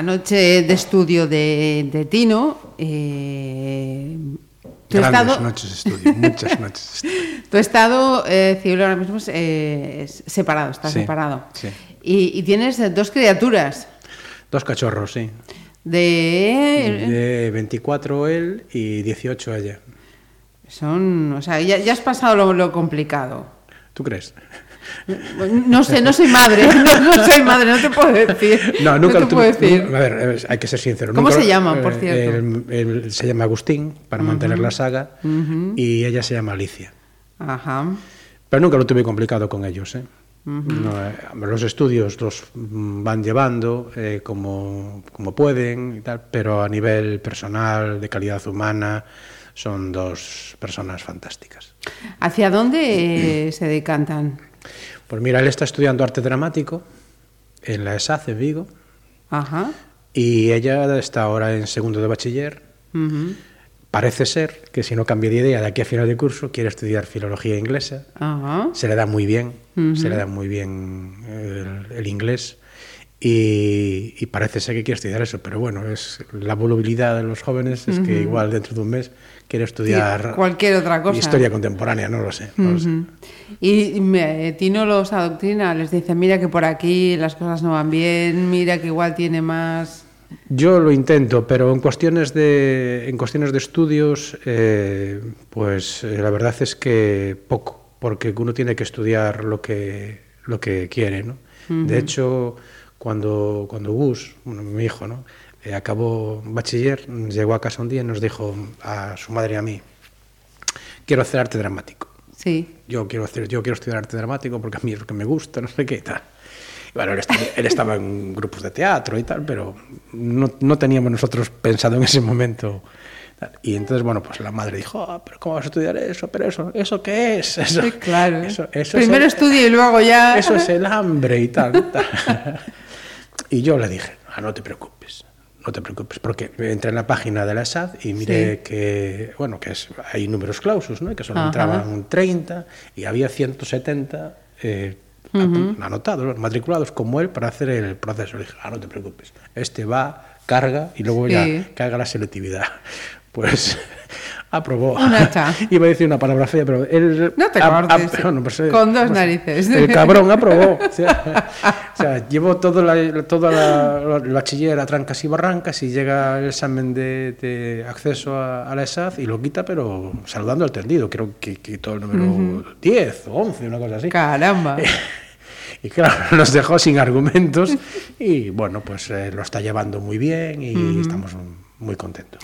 La noche de estudio de, de Tino. eh, tu Grandes estado, noches de estudio, muchas noches de estudio. tu estado eh, civil ahora mismo es, eh, es separado, está Sí, separado. sí. Y, y tienes eh, dos criaturas Dos cachorros, sí. de... De 24 él y 18 ella. Son, o sea, ya, ya has pasado lo, lo complicado. ¿Tú crees? No sé, no soy madre, no, no soy madre, no te puedo decir. No, nunca te puedo decir. A ver, hay que ser sincero. ¿Cómo nunca se llaman, por eh, cierto? él- él se llama Agustín, para mantener la saga, y ella se llama Alicia. Ajá. Pero nunca lo tuve complicado con ellos. ¿eh? No, eh, los estudios los mm, van llevando eh, como, como pueden, y tal, pero a nivel personal, de calidad humana, son dos personas fantásticas. ¿Hacia dónde eh, se decantan? Pues mira, él está estudiando arte dramático en la ESAC en Vigo Ajá. y ella está ahora en segundo de bachiller. Parece ser que si no cambia de idea de aquí a final de curso quiere estudiar filología inglesa. Se le da muy bien, se le da muy bien el, el inglés y, y parece ser que quiere estudiar eso, pero bueno, es la volubilidad de los jóvenes es que igual dentro de un mes quiere estudiar cualquier otra cosa. historia contemporánea, no lo sé. no lo sé. Ujú. Y me- Tino los adoctrina, les dice, mira que por aquí las cosas no van bien, mira que igual tiene más... Yo lo intento, pero en cuestiones de, en cuestiones de estudios, eh, pues eh, la verdad es que poco, porque uno tiene que estudiar lo que, lo que quiere. ¿no? De hecho, cuando, cuando Gus, bueno, mi hijo, ¿no? Eh, acabó bachiller, llegó a casa un día y nos dijo a su madre y a mí, quiero hacer arte dramático. Sí. Yo quiero, hacer, yo quiero estudiar arte dramático porque a mí es lo que me gusta, no sé qué y tal. Y bueno, él estaba, él estaba en grupos de teatro y tal, pero no, no teníamos nosotros pensado en ese momento. Y entonces, bueno, pues la madre dijo, "Ah, pero ¿cómo vas a estudiar eso? ¿Pero eso, eso qué es? Eso, Sí, claro. Eso, eso es Primero el- estudia y luego ya... eso es el hambre y tal. tal. y yo le dije, ah, no te preocupes, no te preocupes, porque entré en la página de la SAD y miré Sí. que, bueno, que es, hay números clausus, ¿no? Que solo Ajá. entraban 30 y había 170 eh, anotados, matriculados como él para hacer el proceso. Le dije, ah, no te preocupes, este va, carga y luego Sí. ya haga la selectividad. Pues aprobó. Hacha. Iba a decir una palabra fea, pero él... No te a- a- cortes. bueno, pues, eh, Con dos pues, narices. El cabrón aprobó. O sea, o sea, llevó todo la, toda la, el bachiller a trancas y barrancas y llega el examen de, de acceso a, a la ESAD y lo quita, pero saludando al tendido. Creo que quitó el número 10 o 11, una cosa así. Caramba. Y claro, nos dejó sin argumentos y bueno, pues eh, lo está llevando muy bien y estamos muy contentos.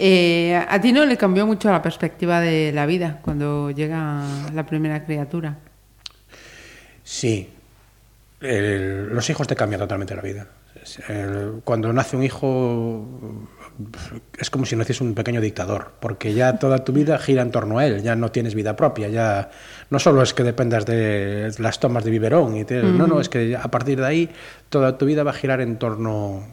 Eh, a Tino le cambió mucho la perspectiva de la vida cuando llega la primera criatura. Sí, El- los hijos te cambian totalmente la vida. El- cuando nace un hijo es como si naciese un pequeño dictador, porque ya toda tu vida gira en torno a él, ya no tienes vida propia, ya no solo es que dependas de las tomas de biberón, y te- no, no, es que a partir de ahí toda tu vida va a girar en torno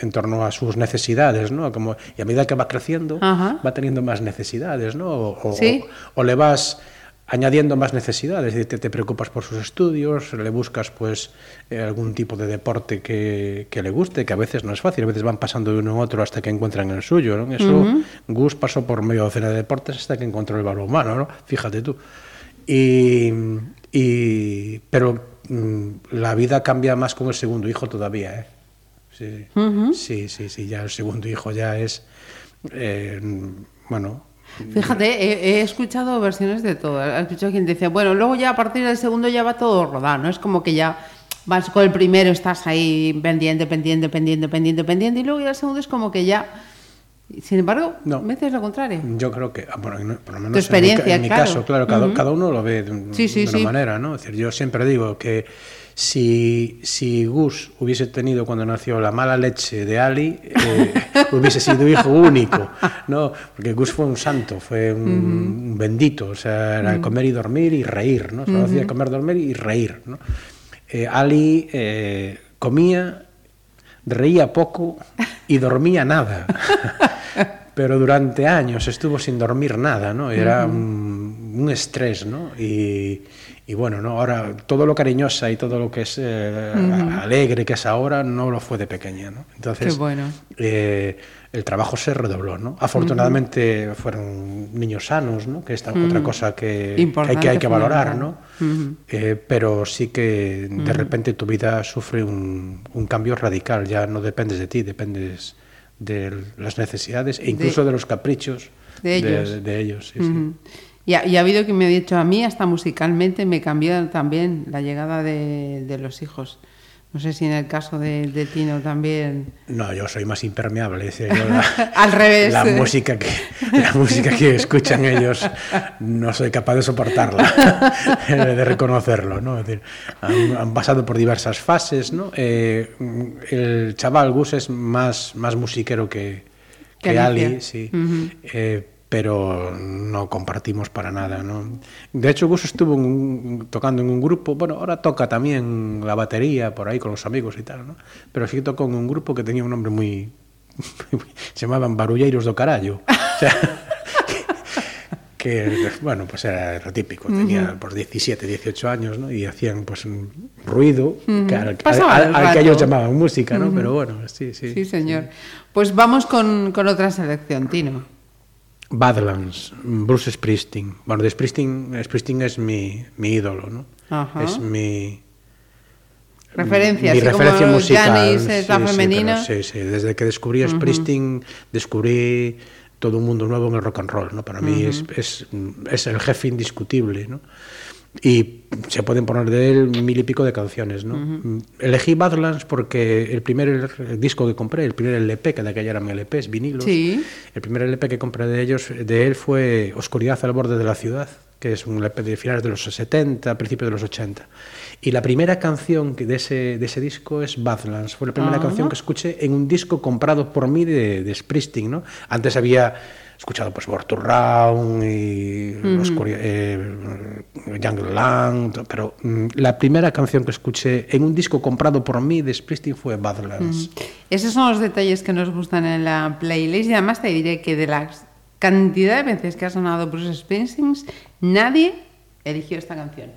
en torno a sus necesidades, ¿no? Como, y a medida que va creciendo, Ajá. va teniendo más necesidades, ¿no? O, Sí. o le vas añadiendo más necesidades, te, te preocupas por sus estudios, le buscas pues eh, algún tipo de deporte que, que le guste, que a veces no es fácil, a veces van pasando de uno a otro hasta que encuentran el suyo, ¿no? Eso, Gus pasó por medio docena de deportes hasta que encontró el balonmano, ¿no? Fíjate tú. Y, y- pero mm, la vida cambia más con el segundo hijo todavía, ¿eh? Sí, sí, sí, sí, ya el segundo hijo ya es, eh, bueno, Fíjate, he, he escuchado versiones de todo. He escuchado quien dice, bueno, luego ya a partir del segundo ya va todo rodado, ¿no? Es como que ya vas con el primero, estás ahí pendiente, pendiente, pendiente, pendiente, pendiente, y luego ya el segundo es como que ya... Sin embargo, No. me dices lo contrario. Yo creo que, ah, bueno, no- por lo menos Tu experiencia, en mi, en mi claro. caso, claro, cada, uno lo ve de, un- Sí, sí, de una sí. manera, ¿no? Es decir, yo siempre digo que si, si Gus hubiese tenido cuando nació la mala leche de Ali, eh, hubiese sido hijo único, ¿no? Porque Gus fue un santo, fue un, un bendito, o sea, era comer y dormir y reír, ¿no? Solo hacía comer, dormir y reír, ¿no? Eh, Ali eh, comía reía poco y dormía nada. Pero durante años estuvo sin dormir nada, ¿no? Era un, un estrés, ¿no? Y, y bueno, ¿no? Ahora todo lo cariñosa y todo lo que es eh, alegre que es ahora no lo fue de pequeña, ¿no? Entonces, Qué bueno. eh, el trabajo se redobló, ¿no? Afortunadamente fueron niños sanos, ¿no? Que esta otra cosa que, que hay que, hay que valorar. ¿no? Eh, pero sí que de repente tu vida sufre un, un cambio radical, ya no dependes de ti, dependes de las necesidades e incluso de, los caprichos de ellos. de, de ellos, sí, sí. Y, ha, y ha habido que me ha dicho a mí, hasta musicalmente, me cambió también la llegada de, de los hijos. No sé si en el caso de, de Tino también. No, yo soy más impermeable. decir, yo la- Al revés. La música, que, la música que escuchan ellos no soy capaz de soportarla, de reconocerlo. ¿no? Es decir, han, han pasado por diversas fases. ¿no? Eh, el chaval Gus es más, más musiquero que, Que que Ali, sí. Ujú. Eh, pero no compartimos para nada. ¿no? De hecho, Gus estuvo en un, tocando en un grupo, bueno, ahora toca también la batería por ahí con los amigos y tal, ¿no? pero sí tocó en un grupo que tenía un nombre muy... se llamaban Barulleiros do Carallo. O sea, que, bueno, pues era lo típico, tenía uh -huh. por 17, 18 años, ¿no? Y hacían, pues, un ruido uh -huh. que, al, al, al, que ellos llamaban música, ¿no? Uh -huh. Pero bueno, sí, sí. Sí, señor. Sí. Pues vamos con, con otra selección, Tino. Badlands, Bruce Springsteen. Bueno, de Springsteen, Springsteen es mi, mi ídolo, ¿no? Ajá. Es mi, Referencia, mi así referencia como musical. Janis es la sí, pero sí, sí. Desde que descubrí a Springsteen, descubrí todo un mundo nuevo en el rock and roll, ¿no? Para mí es, es, es el jefe indiscutible, ¿no? Y se pueden poner de él mil y pico de canciones, ¿no? Elegí Badlands porque el primer disco que compré, el primer LP, que de aquella eran LPs, vinilos, Sí. el primer LP que compré de ellos, de él fue Oscuridad al borde de la ciudad, que es un LP de finales de los 70, principios de los 80. Y la primera canción de ese, de ese disco es Badlands. Fue la primera Ah. canción que escuché en un disco comprado por mí de, de Springsteen, ¿no? Antes había escuchado pues Born to Round y Oscuri- eh, Jungle Land, pero mm, la primera canción que escuché en un disco comprado por mí de Springsteen fue Badlands. Esos son los detalles que nos gustan en la playlist y además te diré que de la cantidad de veces que ha sonado Bruce Springsteen, nadie eligió esta canción.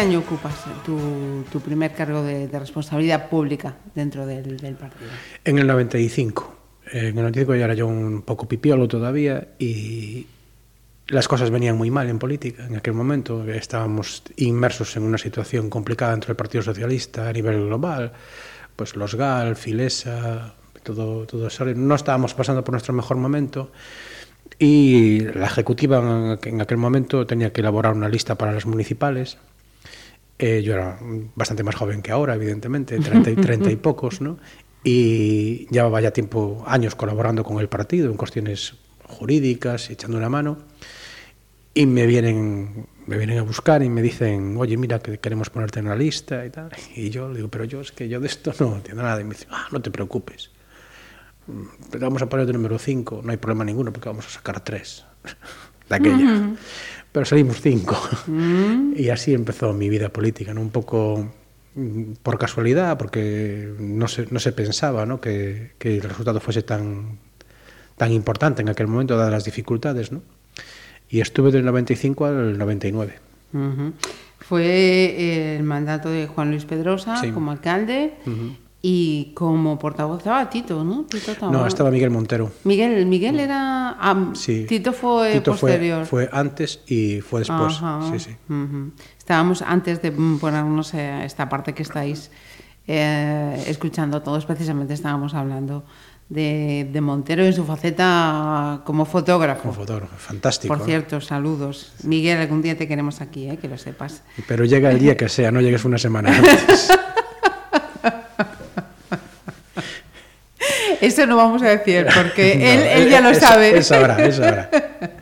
año ocupas tu, tu primer cargo de, de, responsabilidad pública dentro del, del, partido? En el 95. En el 95 ya era yo un poco pipiolo todavía y las cosas venían muy mal en política. En aquel momento estábamos inmersos en una situación complicada dentro del Partido Socialista a nivel global. Pues los GAL, Filesa, todo, todo eso. No estábamos pasando por nuestro mejor momento y la ejecutiva en aquel momento tenía que elaborar una lista para las municipales Eh, yo era bastante más joven que ahora, evidentemente, 30 y, 30 y pocos, ¿no? Y llevaba ya tiempo, años colaborando con el partido en cuestiones jurídicas, echando una mano. Y me vienen, me vienen a buscar y me dicen, oye, mira, que queremos ponerte en la lista y tal. Y yo le digo, pero yo es que yo de esto no entiendo nada. Y me dice, ah, no te preocupes. Pero vamos a poner de número 5, no hay problema ninguno porque vamos a sacar tres de aquella. pero salimos cinco. Mm. E así empezou mi vida política, ¿no? un pouco mm, por casualidad, porque no se, no se pensaba ¿no? Que, que el resultado fuese tan, tan importante en aquel momento, dadas las dificultades. ¿no? Y estuve del 95 al 99. Uh -huh. Fue eh, el mandato de Juan Luis Pedrosa sí. como alcalde. Uh -huh. Y como portavoz estaba Tito, ¿no? Tito estaba- No, estaba Miguel Montero. Miguel, Miguel era... ah, Sí. Tito fue Tito posterior. fue antes y fue después. Ajá. Sí, sí. Ujú. Estábamos antes de ponernos eh, esta parte que estáis eh, escuchando todos, precisamente estábamos hablando de, de Montero en su faceta como fotógrafo. Como fotógrafo, fantástico. Por ¿no? cierto, saludos. Miguel, algún día te queremos aquí, eh, que lo sepas. Pero llega el día que sea, no llegues una semana antes. Eso no vamos a decir, porque él, él ya lo sabe. Él sabrá, él sabrá.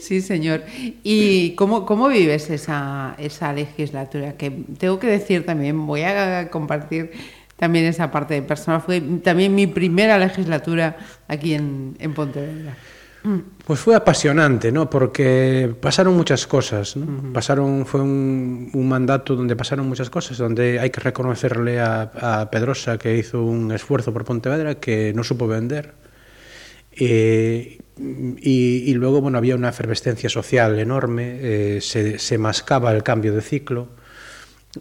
Sí, señor. ¿Y cómo, cómo vives esa, esa legislatura? Que tengo que decir también, voy a compartir también esa parte de personal. Fue también mi primera legislatura aquí en, en Pontevedra. Pues fue apasionante, ¿no? Porque pasaron muchas cosas, ¿no? Pasaron, fue un, un mandato donde pasaron muchas cosas, donde hay que reconocerle a, a Pedrosa que hizo un esfuerzo por Pontevedra que no supo vender. Eh, y, y luego, bueno, había una efervescencia social enorme, eh, se, se mascaba el cambio de ciclo.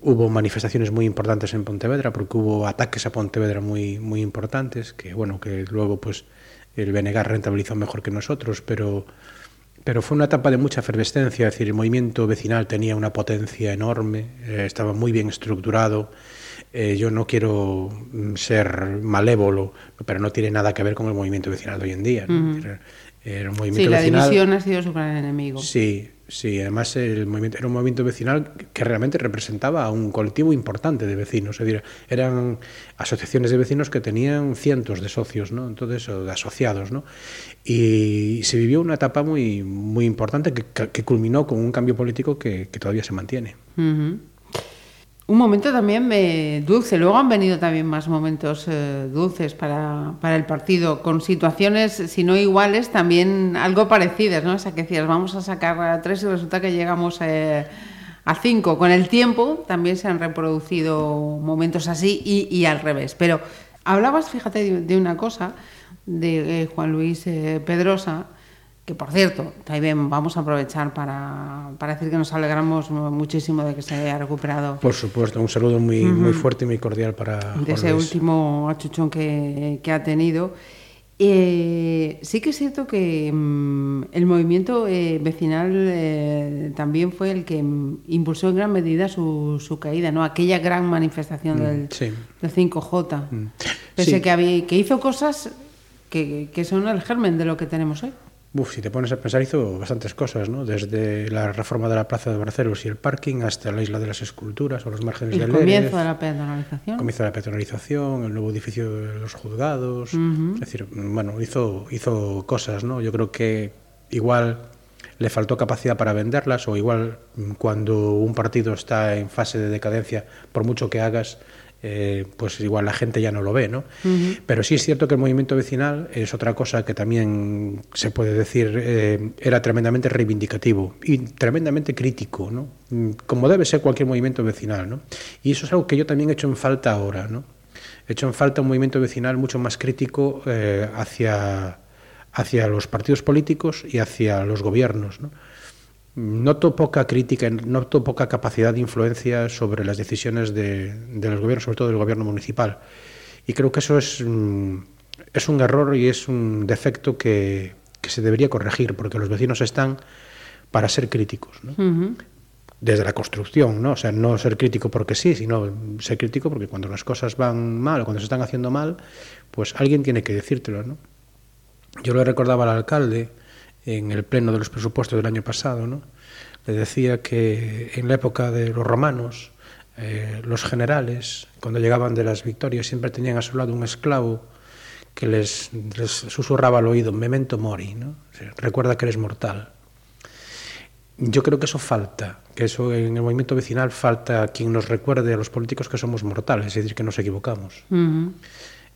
Hubo manifestaciones muy importantes en Pontevedra porque hubo ataques a Pontevedra muy, muy importantes que, bueno, que luego pues el BNG rentabilizó mejor que nosotros, pero, pero fue una etapa de mucha efervescencia, es decir, el movimiento vecinal tenía una potencia enorme, eh, estaba muy bien estructurado. Eh, yo no quiero mm, ser malévolo, pero no tiene nada que ver con el movimiento vecinal de hoy en día. ¿no? Era un movimiento Sí, la división ha sido su gran enemigo. Sí, sí, además el movimiento, era un movimiento vecinal que realmente representaba a un colectivo importante de vecinos, es decir, eran asociaciones de vecinos que tenían cientos de socios, ¿no? Entonces, o de asociados, ¿no? Y se vivió una etapa muy, muy importante que, culminó con un cambio político que, todavía se mantiene. Un momento también eh, dulce. Luego han venido también más momentos eh, dulces para, para el partido, con situaciones, si no iguales, también algo parecidas, ¿no? O sea, que decías, vamos a sacar a tres y resulta que llegamos eh, a cinco. Con el tiempo también se han reproducido momentos así y, y al revés. Pero hablabas, fíjate, de, de una cosa, de eh, Juan Luis eh, Pedrosa, que por cierto, también vamos a aprovechar para, para decir que nos alegramos muchísimo de que se haya recuperado Por supuesto, un saludo muy, muy fuerte y muy cordial para de Juan ese Luis. último achuchón que, que ha tenido. Eh, sí que es cierto que mm, el movimiento eh, vecinal eh, también fue el que mm, impulsó en gran medida su, su caída, ¿no? Aquella gran manifestación del, sí. del 5J. Pese Sí. que, había, que hizo cosas que, que son el germen de lo que tenemos hoy. Uf, si te pones a pensar, hizo bastantes cosas, ¿no? Desde la reforma de la Plaza de Barcelos y el parking hasta la Isla de las Esculturas o los márgenes El del comienzo Lérez. de la peatonalización. comienzo de la peatonalización, el nuevo edificio de los juzgados, es decir, bueno, hizo, hizo cosas, ¿no? Yo creo que igual le faltó capacidad para venderlas o igual mm, cuando un partido está en fase de decadencia, por mucho que hagas, eh, pues igual la gente ya no lo ve, ¿no? Pero sí es cierto que el movimiento vecinal es otra cosa que también se puede decir eh, era tremendamente reivindicativo y tremendamente crítico, ¿no? Mm, Como debe ser cualquier movimiento vecinal, ¿no? Y eso es algo que yo también he hecho en falta ahora, ¿no? He hecho en falta un movimiento vecinal mucho más crítico eh, hacia, hacia los partidos políticos y hacia los gobiernos, ¿no? Noto poca crítica, noto poca capacidad de influencia sobre las decisiones de, de los gobiernos, sobre todo del gobierno municipal. Y creo que eso es, mm, es un error y es un defecto que, que se debería corregir, porque los vecinos están para ser críticos. ¿no? Desde la construcción, ¿no? O sea, no ser crítico porque sí, sino ser crítico porque cuando las cosas van mal o cuando se están haciendo mal, pues alguien tiene que decírtelo, ¿no? Yo le recordaba al alcalde en el pleno de los presupuestos del año pasado, ¿no? le decía que en la época de los romanos, eh, los generales, cuando llegaban de las victorias, siempre tenían a su lado un esclavo que les, les susurraba al oído, memento mori, ¿no? recuerda que eres mortal. Yo creo que eso falta, que eso en el movimiento vecinal falta quien nos recuerde a los políticos que somos mortales, es decir, que nos equivocamos. Uh -huh.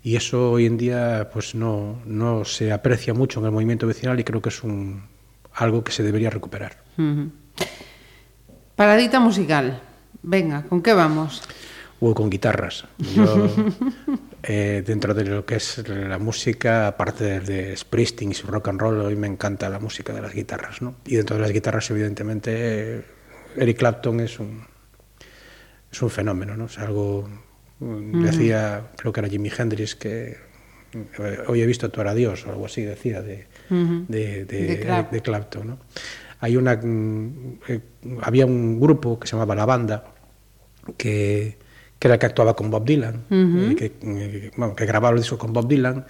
Y eso hoy en día pues no, no se aprecia mucho en el movimiento vecinal y creo que es un, algo que se debería recuperar. Paradita musical. Venga, ¿con qué vamos? O con guitarras. Yo, eh, dentro de lo que es la música, aparte de Springsteen y su rock and roll, hoy me encanta la música de las guitarras. ¿no? Y dentro de las guitarras, evidentemente, Eric Clapton es un, es un fenómeno. ¿no? Es algo, decía, creo que era Jimi Hendrix, que eh, hoy he visto actuar a Dios o algo así, decía, de, de, de, De Clap- de Clapton. ¿no? Hay una, mm, eh, había un grupo que se llamaba La Banda, que, que era el que actuaba con Bob Dylan, eh, que, eh, bueno, que grababa el disco con Bob Dylan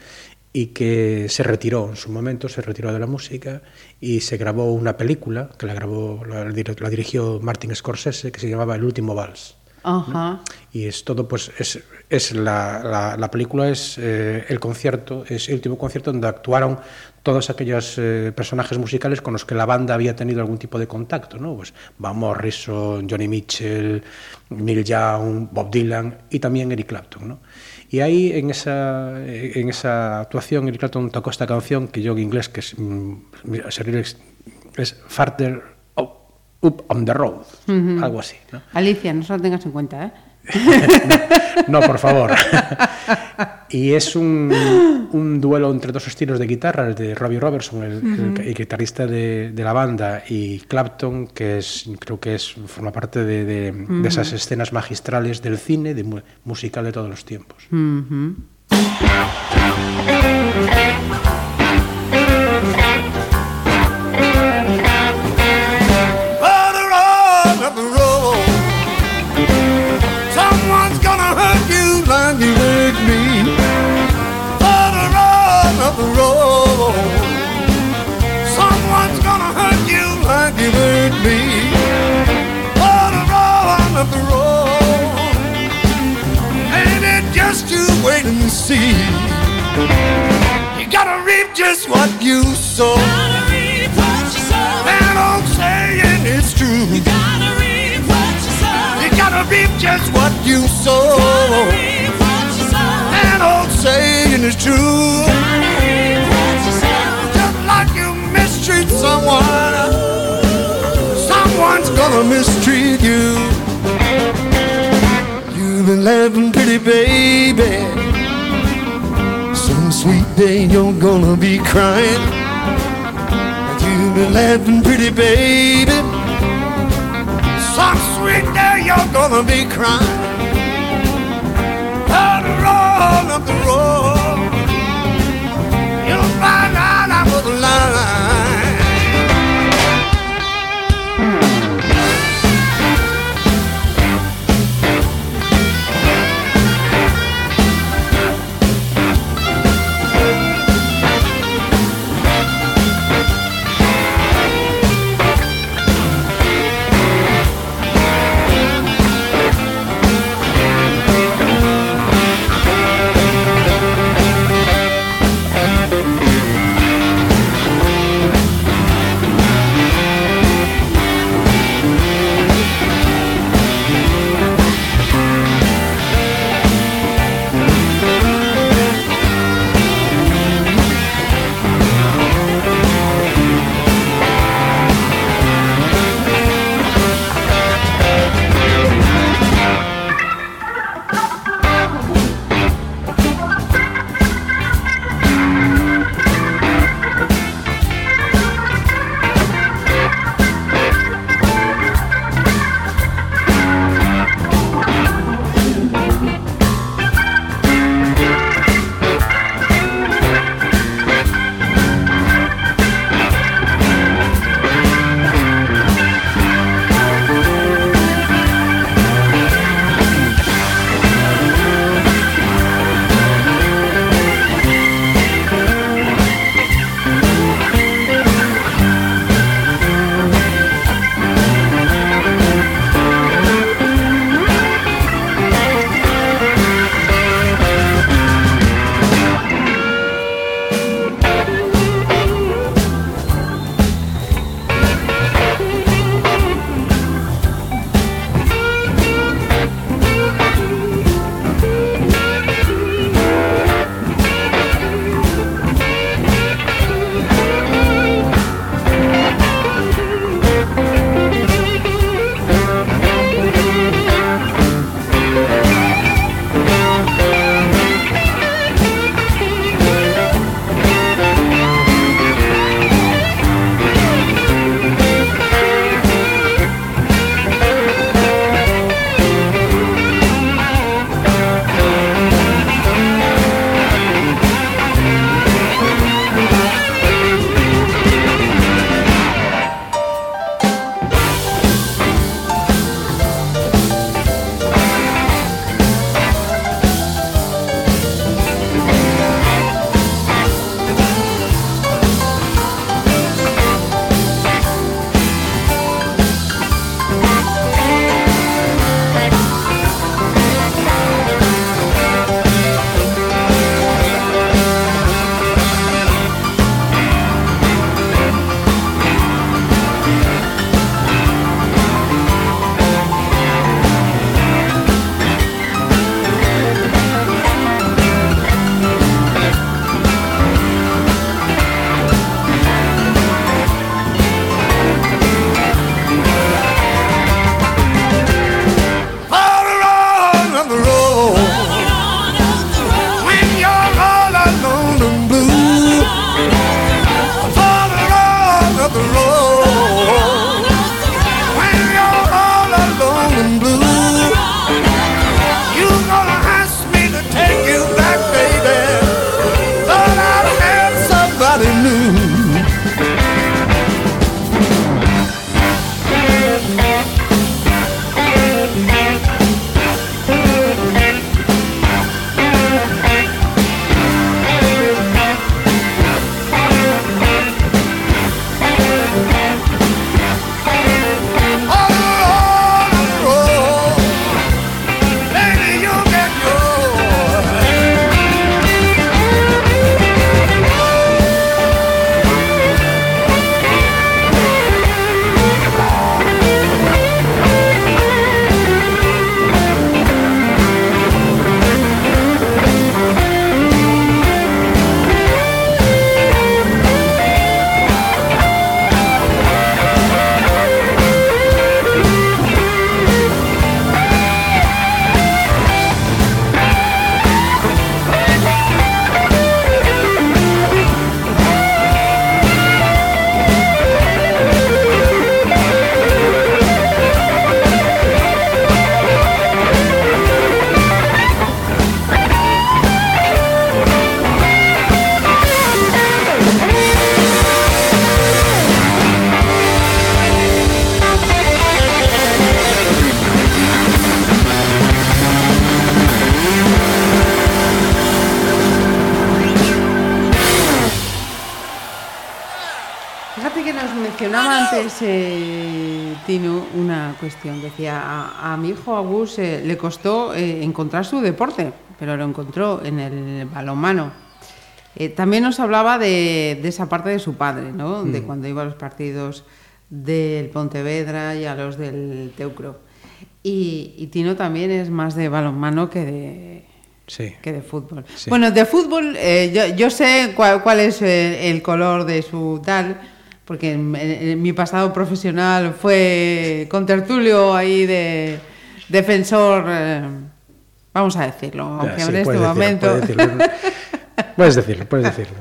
y que se retiró en su momento, se retiró de la música y se grabó una película que la grabó, la, la dirigió Martin Scorsese, que se llamaba El último vals. Ajá. Y es todo, pues, es, es la, la, la película es eh, el concierto, es el último concierto donde actuaron todos aquellos eh, personajes musicales con los que la banda había tenido algún tipo de contacto, ¿no? Pues Van Morrison, Johnny Mitchell, Neil Young, Bob Dylan y también Eric Clapton, ¿no? Y ahí en esa, en esa actuación Eric Clapton tocó esta canción que yo en inglés, que es, mm, es Farther Up, on the Road, algo así, ¿no? Alicia, no se lo tengas en cuenta, ¿eh? No, por favor. y es un, un duelo entre dos estilos de guitarra, el de Robbie Robertson, el, el- el guitarrista de, de la banda, y Clapton, que es, creo que es, forma parte de, de- de esas escenas magistrales del cine, de mu- musical de todos los tiempos. Wait and see? You gotta reap just what you sow. That old saying is true. You gotta reap what you sow. You gotta reap just what you sow. That old saying is true. Just like you mistreat someone, someone's gonna mistreat you. Been laughing pretty, baby. Some sweet day you're gonna be crying. You've been laughing pretty, baby. Some sweet day you're gonna be crying. Decía, a, a mi hijo Agus eh, le costó eh, encontrar su deporte, pero lo encontró en el balonmano. Eh, también nos hablaba de, de esa parte de su padre, ¿no? De cuando iba a los partidos del Pontevedra y a los del Teucro. Y, y Tino también es más de balonmano que de, Sí. que de fútbol. Sí. Bueno, de fútbol eh, yo, yo sé cuál, cuál es el color de su tal, porque en, en- en mi pasado profesional fue con tertulio ahí de defensor, eh, vamos a decirlo, aunque sí, en este decirlo, momento... puedes decirlo. Puedes decirlo, puedes decirlo.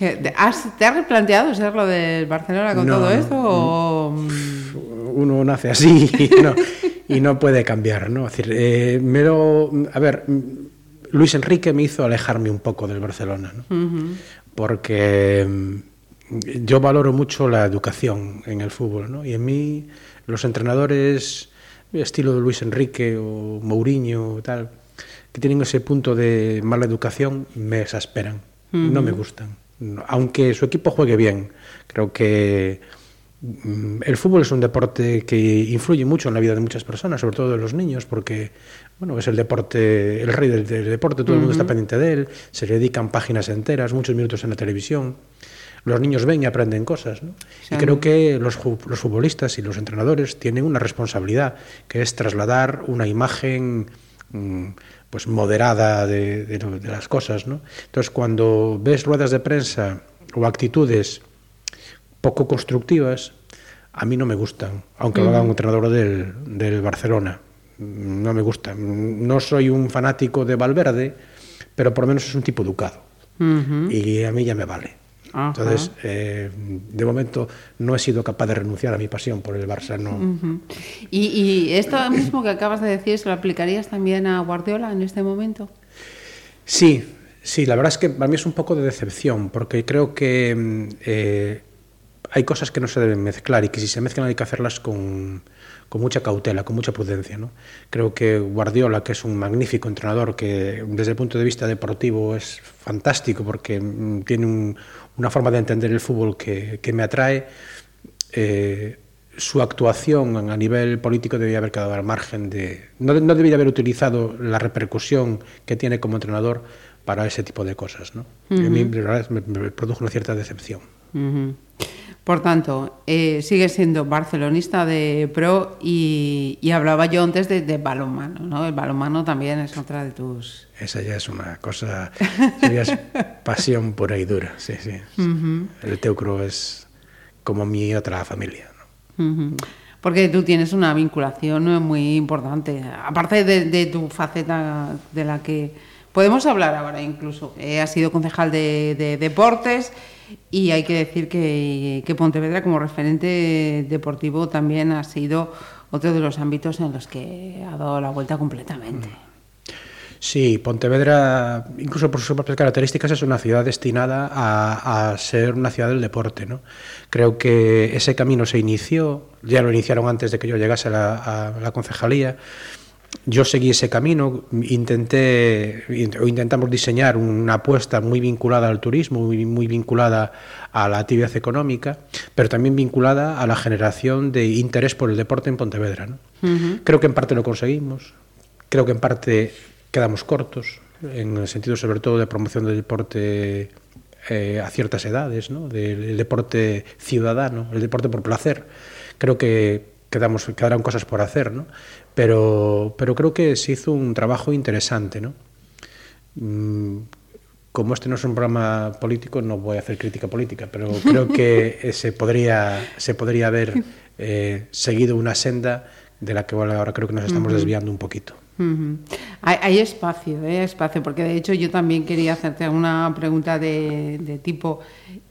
Eh, ¿Has- ¿Te has replanteado ser lo del Barcelona con No, todo esto? o, Uno nace así y no, y no puede cambiar, ¿no? Es decir, eh, me lo- a ver, Luis Enrique me hizo alejarme un poco del Barcelona, ¿no? Porque yo valoro mucho la educación en el fútbol, ¿no? Y en mí los entrenadores estilo de Luis Enrique o Mourinho tal, que tienen ese punto de mala educación, me exasperan, no me gustan. Aunque su equipo juegue bien, creo que mm, el fútbol es un deporte que influye mucho en la vida de muchas personas, sobre todo de los niños, porque bueno, es el deporte, el rey del, del deporte, todo el mundo está pendiente de él, se le dedican páginas enteras, muchos minutos en la televisión. Los niños ven y aprenden cosas, ¿no? Y creo que los, los futbolistas y los entrenadores tienen una responsabilidad, que es trasladar una imagen mm, pues moderada de, de las cosas, ¿no? Entonces, cuando ves ruedas de prensa o actitudes poco constructivas, a mí no me gustan, aunque lo haga un entrenador del, del Barcelona. No me gustan. No soy un fanático de Valverde, pero por lo menos es un tipo educado. Y a mí ya me vale. Ajá. Entonces, eh, de momento no he sido capaz de renunciar a mi pasión por el Barça. No. Ujú. y, y esto mismo que acabas de decir, ¿se lo aplicarías también a Guardiola en este momento? Sí, sí, la verdad es que para mí es un poco de decepción, porque creo que mm, eh, hay cosas que no se deben mezclar y que si se mezclan hay que hacerlas con, con mucha cautela, con mucha prudencia. ¿no? Creo que Guardiola, que es un magnífico entrenador, que desde el punto de vista deportivo es fantástico porque mm, tiene un- una forma de entender el fútbol que, que me atrae, eh, su actuación a nivel político debía haber quedado al margen de... No, no debía haber utilizado la repercusión que tiene como entrenador para ese tipo de cosas. ¿no? Y a mí me, me produjo una cierta decepción. Ujú. Por tanto, eh, sigue siendo barcelonista de pro y, y hablaba yo antes de, de balonmano, ¿no? El balonmano también es otra de tus... Esa ya es una cosa, ya es pasión pura y dura, sí, sí. El Teucro es como mi otra familia. ¿no? Porque tú tienes una vinculación eh, muy importante, aparte de, de tu faceta de la que podemos hablar ahora incluso. Eh, has sido concejal de, de deportes y hay que decir que, que Pontevedra como referente deportivo también ha sido otro de los ámbitos en los que ha dado la vuelta completamente. Sí, Pontevedra, incluso por sus propias características, es una ciudad destinada a, a ser una ciudad del deporte. ¿no? Creo que ese camino se inició, ya lo iniciaron antes de que yo llegase a la, a la concejalía. Yo seguí ese camino, intenté int- o intentamos diseñar una apuesta muy vinculada al turismo, muy, muy vinculada a la actividad económica, pero también vinculada a la generación de interés por el deporte en Pontevedra. ¿no? Creo que en parte lo conseguimos, creo que en parte quedamos cortos, en el sentido sobre todo de promoción del deporte eh, a ciertas edades, ¿no? del, del deporte ciudadano, el deporte por placer. Creo que quedamos, quedaron cosas por hacer, ¿no? pero, pero creo que se hizo un trabajo interesante. ¿no? Mm, como este no es un programa político, no voy a hacer crítica política, pero creo que eh, se podría, se podría haber eh, seguido una senda de la que ahora creo que nos estamos desviando un poquito. Hay, hay espacio, ¿eh? espacio, porque de hecho yo también quería hacerte una pregunta de, de tipo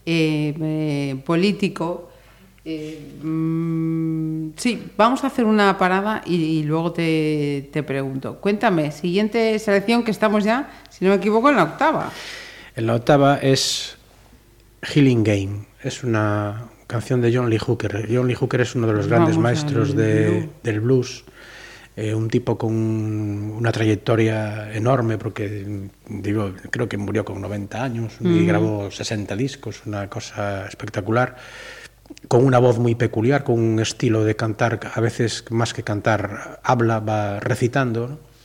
eh, político. Eh, mm, sí, vamos a hacer una parada y, y luego te, te pregunto. Cuéntame, siguiente selección que estamos ya, si no me equivoco, en la octava. En la octava es Healing Game. Es una canción de John Lee Hooker. John Lee Hooker es uno de los grandes Vamos maestros de- del blues. eh, un tipo con una trayectoria enorme, porque digo, creo que murió con 90 años y grabó 60 discos, una cosa espectacular, con una voz muy peculiar, con un estilo de cantar, a veces más que cantar, habla, va recitando, ¿no?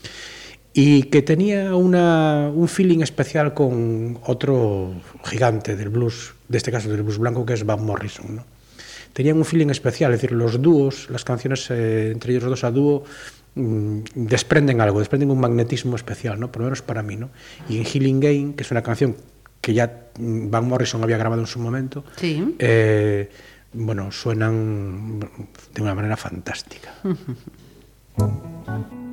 y que tenía una, un feeling especial con otro gigante del blues, de este caso del blues blanco, que es Van Morrison. ¿no? Tenían un feeling especial, es decir, los dúos, las canciones eh, entre ellos dos a dúo, mm, desprenden algo, desprenden un magnetismo especial, ¿no? por lo menos para mí. ¿no? Y en Healing Game, que es una canción que ya Van Morrison había grabado en su momento. Sí. Eh, bueno, suenan de una manera fantástica.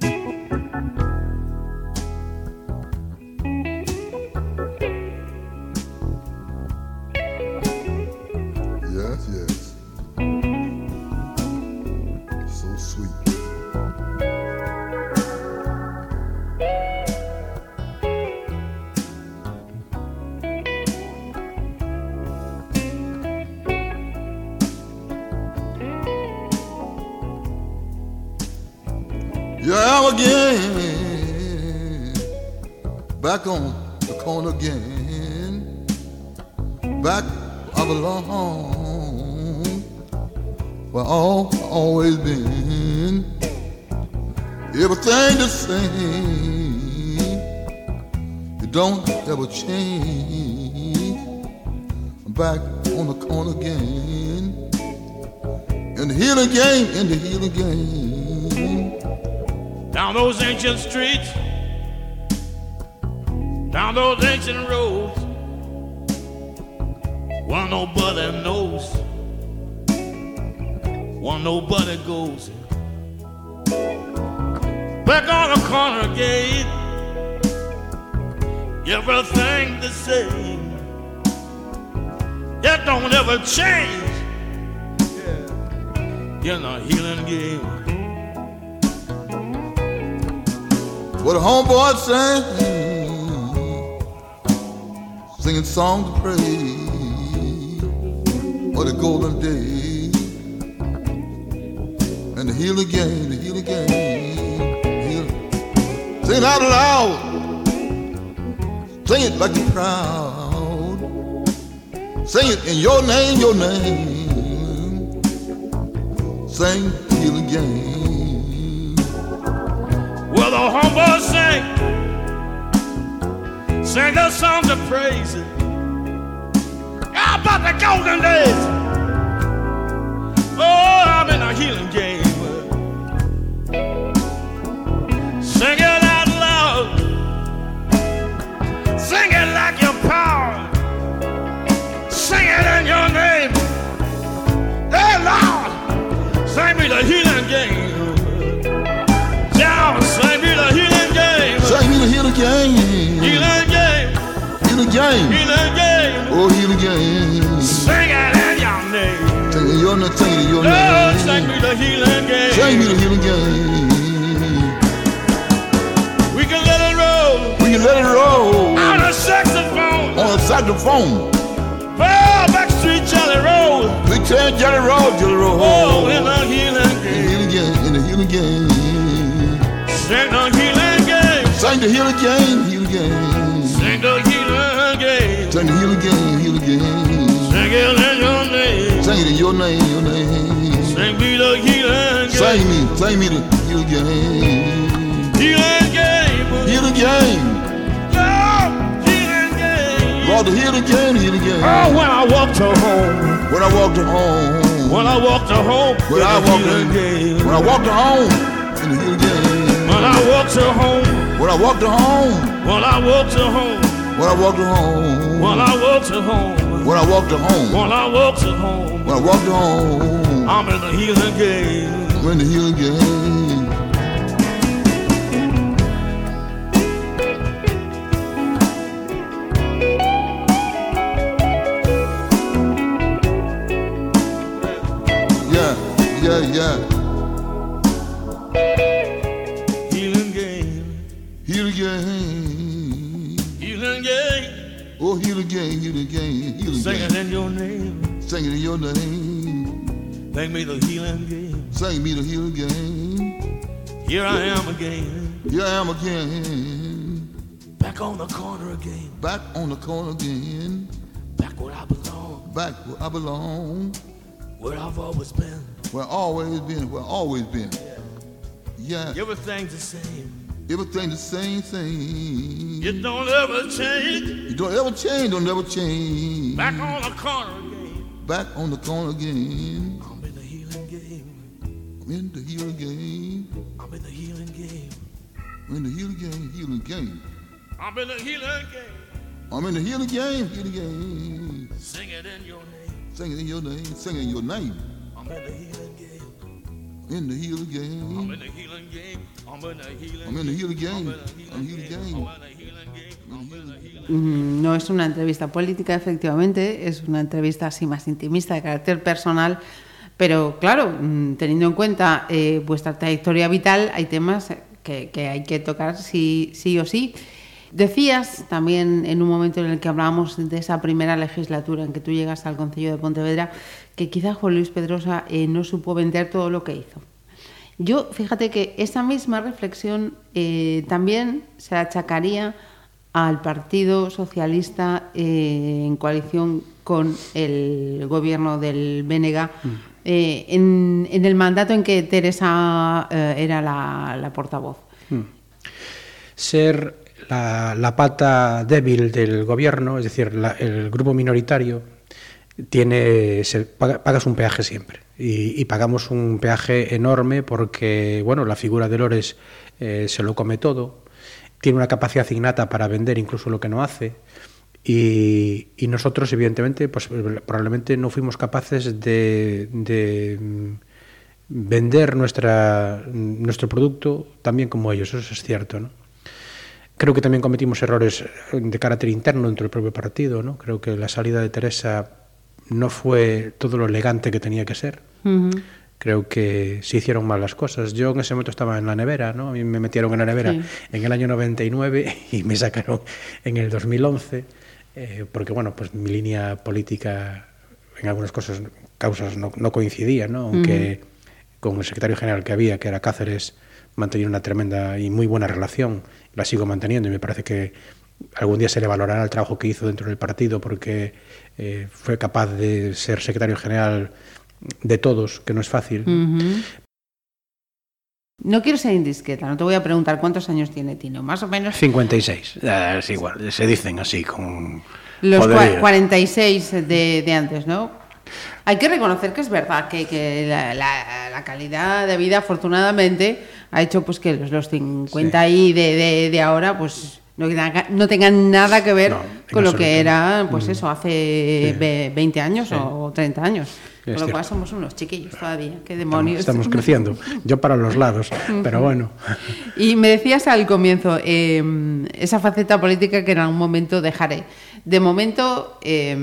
again. Back on the corner again. Back I belong. Where all always been. Everything the same. It don't ever change. I'm back on the corner again. In the healing game, in the healing game. Down those ancient streets, down those ancient roads, one nobody knows, one nobody goes. Back on the corner gate, everything the same. It don't ever change. In the healing game. What a homeboy sang, singing songs of praise for the golden day and the healing game, the healing game. Healing. Sing it out loud, sing it like you're proud, sing it in your name, your name. Sing healing game. Well, the humble sing, sing the songs of praise. How about the golden days? Oh, I'm in a healing game. Sing it out loud, sing it like your power, sing it in your name. Hey, Lord, sing me the healing game. The game. Healing game, Healing game. healing game. Oh, healing game. Sing it in your name. Sing it your name, sing it your Lord, sing me the healing game. Sing me the healing game. We can let it roll We can let it roll on a saxophone. on a saxophone. Oh, Backstreet Jelly Roll. We tell Jelly Roll, Jelly Roll. Oh, in the healing in the game. healing game, in the healing game. Sing the healing game. Sing the healing game, healing game. Sing the healing game. Sing the healing game, healing game. Sing it in your name. Sing it in your name, your name. Sing me the healing game. Sing me, sing me the healing game. Healing game. Healing game. Lord, healing game. Lord, the healing game, healing game. Oh, when I walk to home. When I walked home. When I walk to home. When in I the walked healing game. When I walked home. In the healing game. When I walk to home. Well, I walked her home. Well, I walked her home. Well, I walked her home. Well, I walked her home. Well, I walked her home. Well, I walked her home. Well, I walked her home. I'm in the healing game. I'm in the healing game. yeah, yeah. Healing game, healing game, healing Sing it in your name. Sing it in your name. Sing me the healing game. Sing me the healing game. Here I am again, Here I am again, back on the corner again, back on the corner again, back where I belong, back where I belong, where I've always been. where always been, where always been. Yeah, Everything's the same. Everything the same thing. It don't ever change. You don't ever change, don't ever change. Back on the corner again. Back on the corner again. I'm in the healing game. I'm in the healing game. I'm in the healing game. I'm in the healing game, healing game. I'm in the healing game. I'm in the healing game, healing game. Sing it in your name. Singing in your name, singing your name. I'm in the healing game. In the healing I'm game. in the healing game. I'm in the healing I'm in the healing I'm game. in the I'm healing healing game. game. I'm in the healing game. I'm in the healing No es una entrevista política, efectivamente, es una entrevista así más intimista, de carácter personal, pero claro, mm, teniendo en cuenta eh, vuestra trayectoria vital, hay temas que, que hay que tocar sí, sí o sí. Decías también en un momento en el que hablábamos de esa primera legislatura en que tú llegas al Concello de Pontevedra, que quizá Juan Luis Pedrosa eh, no supo vender todo lo que hizo. Yo, fíjate que esa misma reflexión eh, también se achacaría al Partido Socialista eh, en coalición con el gobierno del BNG eh, en, en el mandato en que Teresa era la, la portavoz. ser la, la pata débil del gobierno, es decir, la- el grupo minoritario, tiene, se, paga- pagas un peaje siempre. Y, y pagamos un peaje enorme porque, bueno, la figura de Lores eh, se lo come todo, tiene una capacidad innata para vender incluso lo que no hace. Y, nosotros, evidentemente, pues probablemente no fuimos capaces de, de, mm, vender nuestra, nuestro producto tan bien como ellos, eso es cierto, ¿no? Creo que también cometimos errores de carácter interno dentro del propio partido, ¿no? Creo que la salida de Teresa no fue todo lo elegante que tenía que ser. Creo que se hicieron mal las cosas. Yo en ese momento estaba en la nevera, ¿no? A mí me metieron en la nevera Sí. en el año 99 y me sacaron en el 2011, eh, porque, bueno, pues mi línea política en algunas cosas, causas no, no coincidía, ¿no? Aunque con el secretario general que había, que era Cáceres, mantenía una tremenda y muy buena relación. La sigo manteniendo y me parece que algún día se le valorará el trabajo que hizo dentro del partido porque eh, fue capaz de ser secretario general de todos, que no es fácil. No quiero ser indiscreta, no te voy a preguntar cuántos años tiene Tino, más o menos 56. Eh, es igual, se dicen así con... los cua- poderío. 46 de, de antes, ¿no? Hay que reconocer que es verdad que, que la, la- la calidad de vida, afortunadamente, ha hecho pues que los, los 50 y de, de- de ahora, pues no, tenga- no tengan nada que ver No, con lo que era, pues eso, hace Sí. ve- 20 años Sí. o 30 años. Con lo cual somos unos chiquillos todavía. ¿Qué Estamos, demonios? estamos creciendo. Yo para los lados, pero bueno. Y me decías al comienzo eh, esa faceta política que en algún momento dejaré. De momento, eh,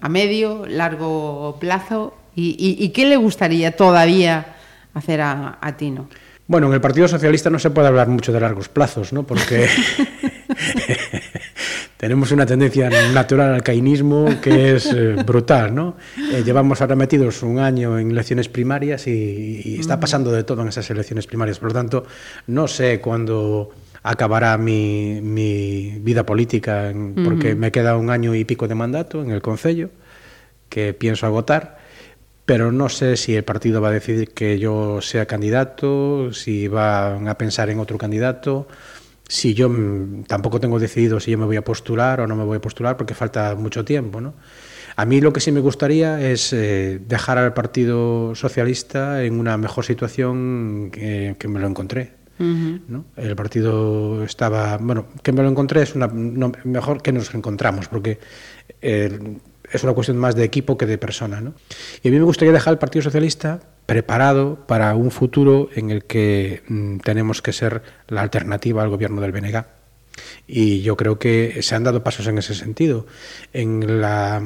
a medio, largo plazo, ¿y, y- y qué le gustaría todavía hacer a, a Tino? Bueno, en el Partido Socialista no se puede hablar mucho de largos plazos, ¿no? Porque tenemos una tendencia natural al cainismo que es eh, brutal, ¿no? Eh, llevamos ahora metidos un año en elecciones primarias y, y está pasando de todo en esas elecciones primarias. Por lo tanto, no sé cuándo acabará mi, mi vida política, en- porque me queda un año y pico de mandato en el Concello, que pienso agotar pero no sé si el partido va a decidir que yo sea candidato, si van a pensar en otro candidato, si yo mm, tampoco tengo decidido si yo me voy a postular o no me voy a postular porque falta mucho tiempo, ¿no? A mí lo que sí me gustaría es eh, dejar al Partido Socialista en una mejor situación que, que me lo encontré. ¿no? El partido estaba, bueno, que me lo encontré es una, no, mejor que nos encontramos, porque eh, es una cuestión más de equipo que de persona. ¿no? Y a mí me gustaría dejar al Partido Socialista preparado para un futuro en el que mm, tenemos que ser la alternativa al gobierno del BNG. Y yo creo que se han dado pasos en ese sentido. En la,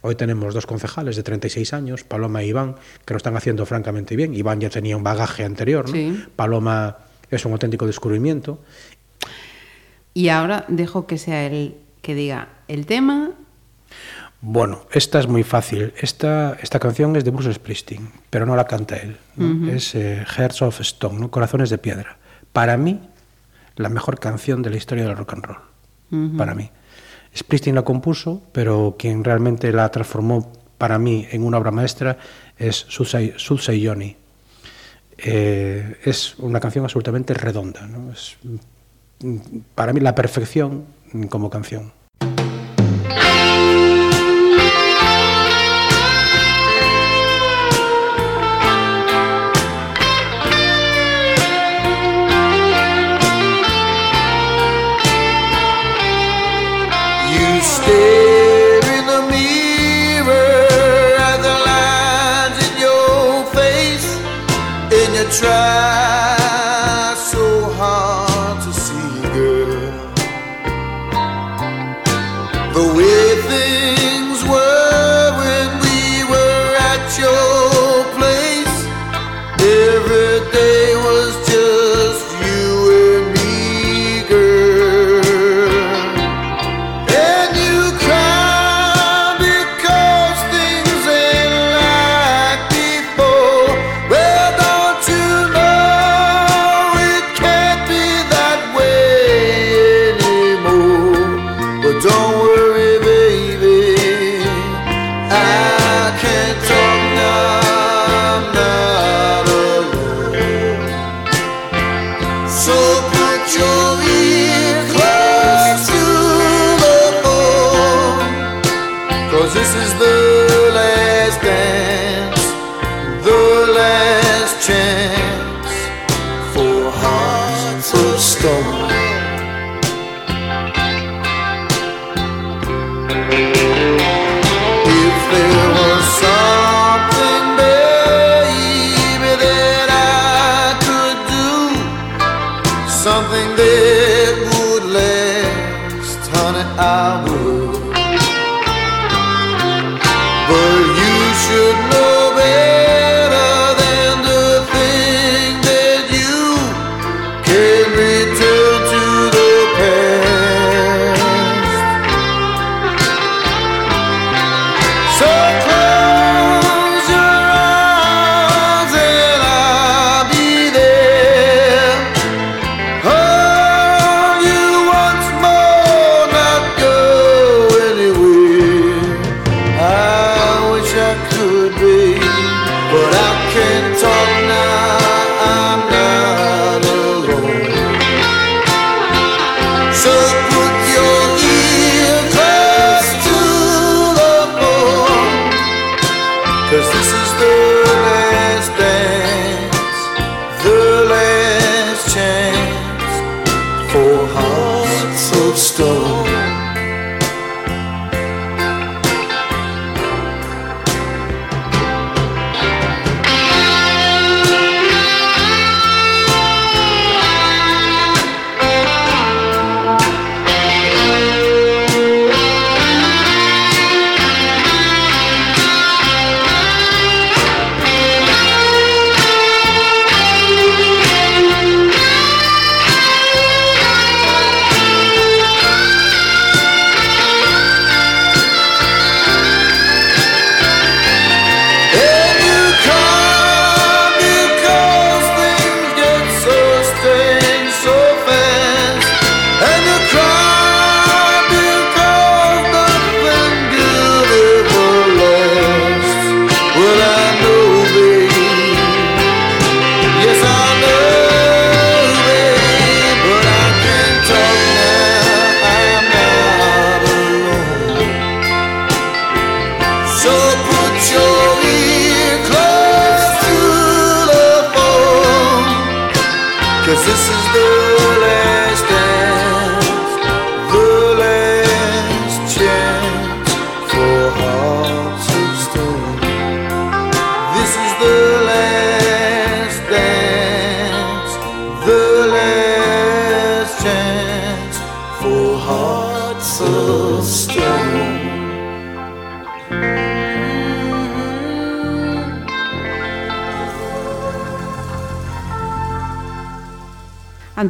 hoy tenemos dos concejales de 36 años, Paloma e Iván, que lo están haciendo francamente bien. Iván ya tenía un bagaje anterior, ¿no? Sí. Paloma es un auténtico descubrimiento. Y ahora dejo que sea él que diga el tema. Bueno, esta es muy fácil. Esta, esta canción es de Bruce Springsteen, pero no la canta él. Es eh, Hearts of Stone, ¿no? Corazones de Piedra. Para mí, la mejor canción de la historia del rock and roll. Para mí. Springsteen la compuso, pero quien realmente la transformó para mí en una obra maestra es Sudsai Yoni. Eh, es una canción absolutamente redonda. Mm, para mí, la perfección como canción.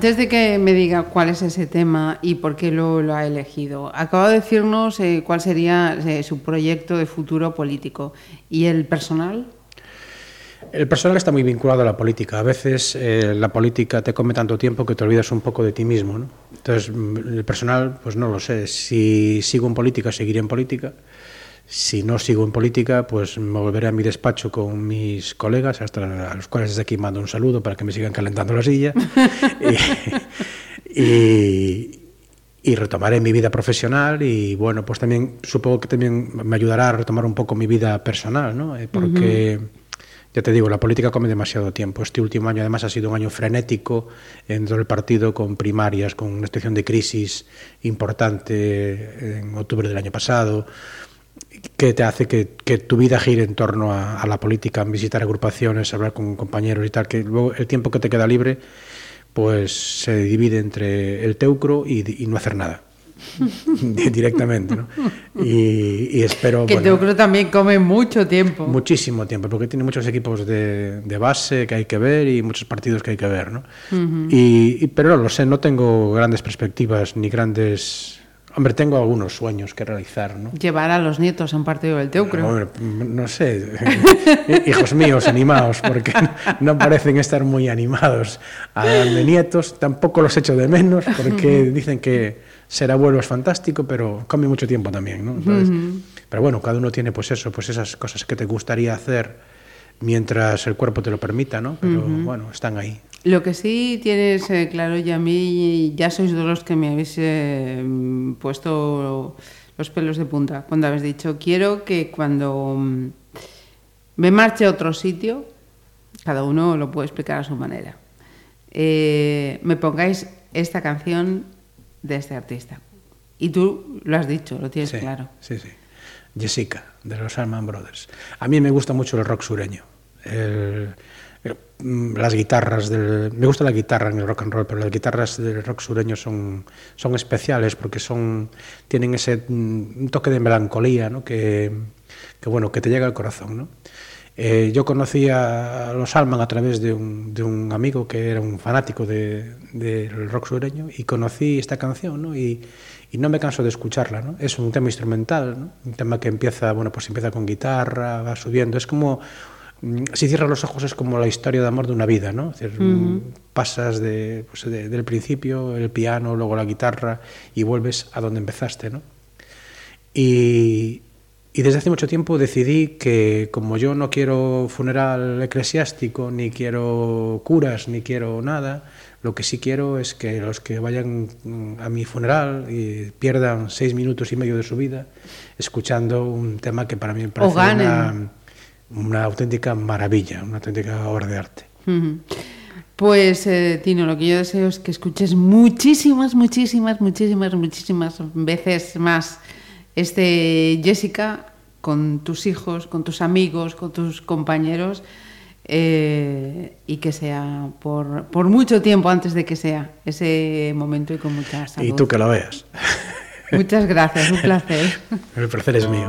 antes de que me diga cuál es ese tema y por qué lo, lo ha elegido, acaba de decirnos eh, cuál sería eh, su proyecto de futuro político. ¿Y el personal? El personal está muy vinculado a la política. A veces eh, la política te come tanto tiempo que te olvidas un poco de ti mismo. ¿no? Entonces, mm, el personal, pues no lo sé. Si sigo en política, seguiré en política. Si no sigo en política, pues me volveré a mi despacho con mis colegas, hasta a los cuales desde aquí mando un saludo para que me sigan calentando la silla. y, y- y retomaré mi vida profesional y bueno, pues también supongo que también me ayudará a retomar un poco mi vida personal, ¿no? Eh, Porque ya te digo, la política come demasiado tiempo. Este último año además ha sido un año frenético dentro del partido con primarias, con una situación de crisis importante en octubre del año pasado que te hace que, que tu vida gire en torno a, a la política, visitar agrupaciones, hablar con compañeros y tal, que luego el tiempo que te queda libre pues se divide entre el teucro y, y no hacer nada. Di- directamente, ¿no? Y, y espero... Que bueno, Teucro también come mucho tiempo. Muchísimo tiempo, porque tiene muchos equipos de, de base que hay que ver y muchos partidos que hay que ver, ¿no? y, y- pero no lo sé, no tengo grandes perspectivas ni grandes... Hombre, tengo algunos sueños que realizar, ¿no? Llevar a los nietos a un partido del Teucro. Hombre, no sé, hijos míos, animados, porque no parecen estar muy animados. A de nietos, tampoco los echo de menos, porque dicen que ser abuelo es fantástico, pero come mucho tiempo también, ¿no? Entonces, Pero bueno, cada uno tiene pues eso, pues esas cosas que te gustaría hacer mientras el cuerpo te lo permita, ¿no? Pero bueno, están ahí. Lo que sí tienes eh, claro, y a mí ya sois de los que me habéis eh, puesto los pelos de punta cuando habéis dicho, quiero que cuando mm, me marche a otro sitio, cada uno lo puede explicar a su manera, eh, me pongáis esta canción de este artista. Y tú lo has dicho, lo tienes Sí, claro. Sí, sí. Jessica, de los Allman Brothers. A mí me gusta mucho el rock sureño. Mm, las guitarras del... Me gusta la guitarra en el rock and roll, pero las guitarras del rock sureño son, son especiales porque son, tienen ese mm, toque de melancolía ¿no? que, que, bueno, que te llega al corazón. Eh, yo conocí a los Alman a través de un, de un amigo que era un fanático de- del rock sureño y conocí esta canción ¿no? Y no me canso de escucharla. ¿no? Es un tema instrumental, ¿no? un tema que empieza, bueno, pues empieza con guitarra, va subiendo. Es como, mm, si cierras los ojos, es como la historia de amor de una vida. ¿no? Es decir, mm, Pasas de, pues, de- del principio, el piano, luego la guitarra y vuelves a donde empezaste. ¿no? Y, y desde hace mucho tiempo decidí que como yo no quiero funeral eclesiástico, ni quiero curas, ni quiero nada, lo que sí quiero es que los que vayan mm, a mi funeral y pierdan seis minutos y medio de su vida escuchando un tema que para mí me parece una, una auténtica maravilla, una auténtica obra de arte. Pues, eh, Tino, lo que yo deseo es que escuches muchísimas, muchísimas, muchísimas, muchísimas veces más este Jessica con tus hijos, con tus amigos, con tus compañeros eh, y que sea por, por mucho tiempo antes de que sea ese momento y con mucha salud. Y tú que lo veas. Muchas gracias, un placer. El placer es mío.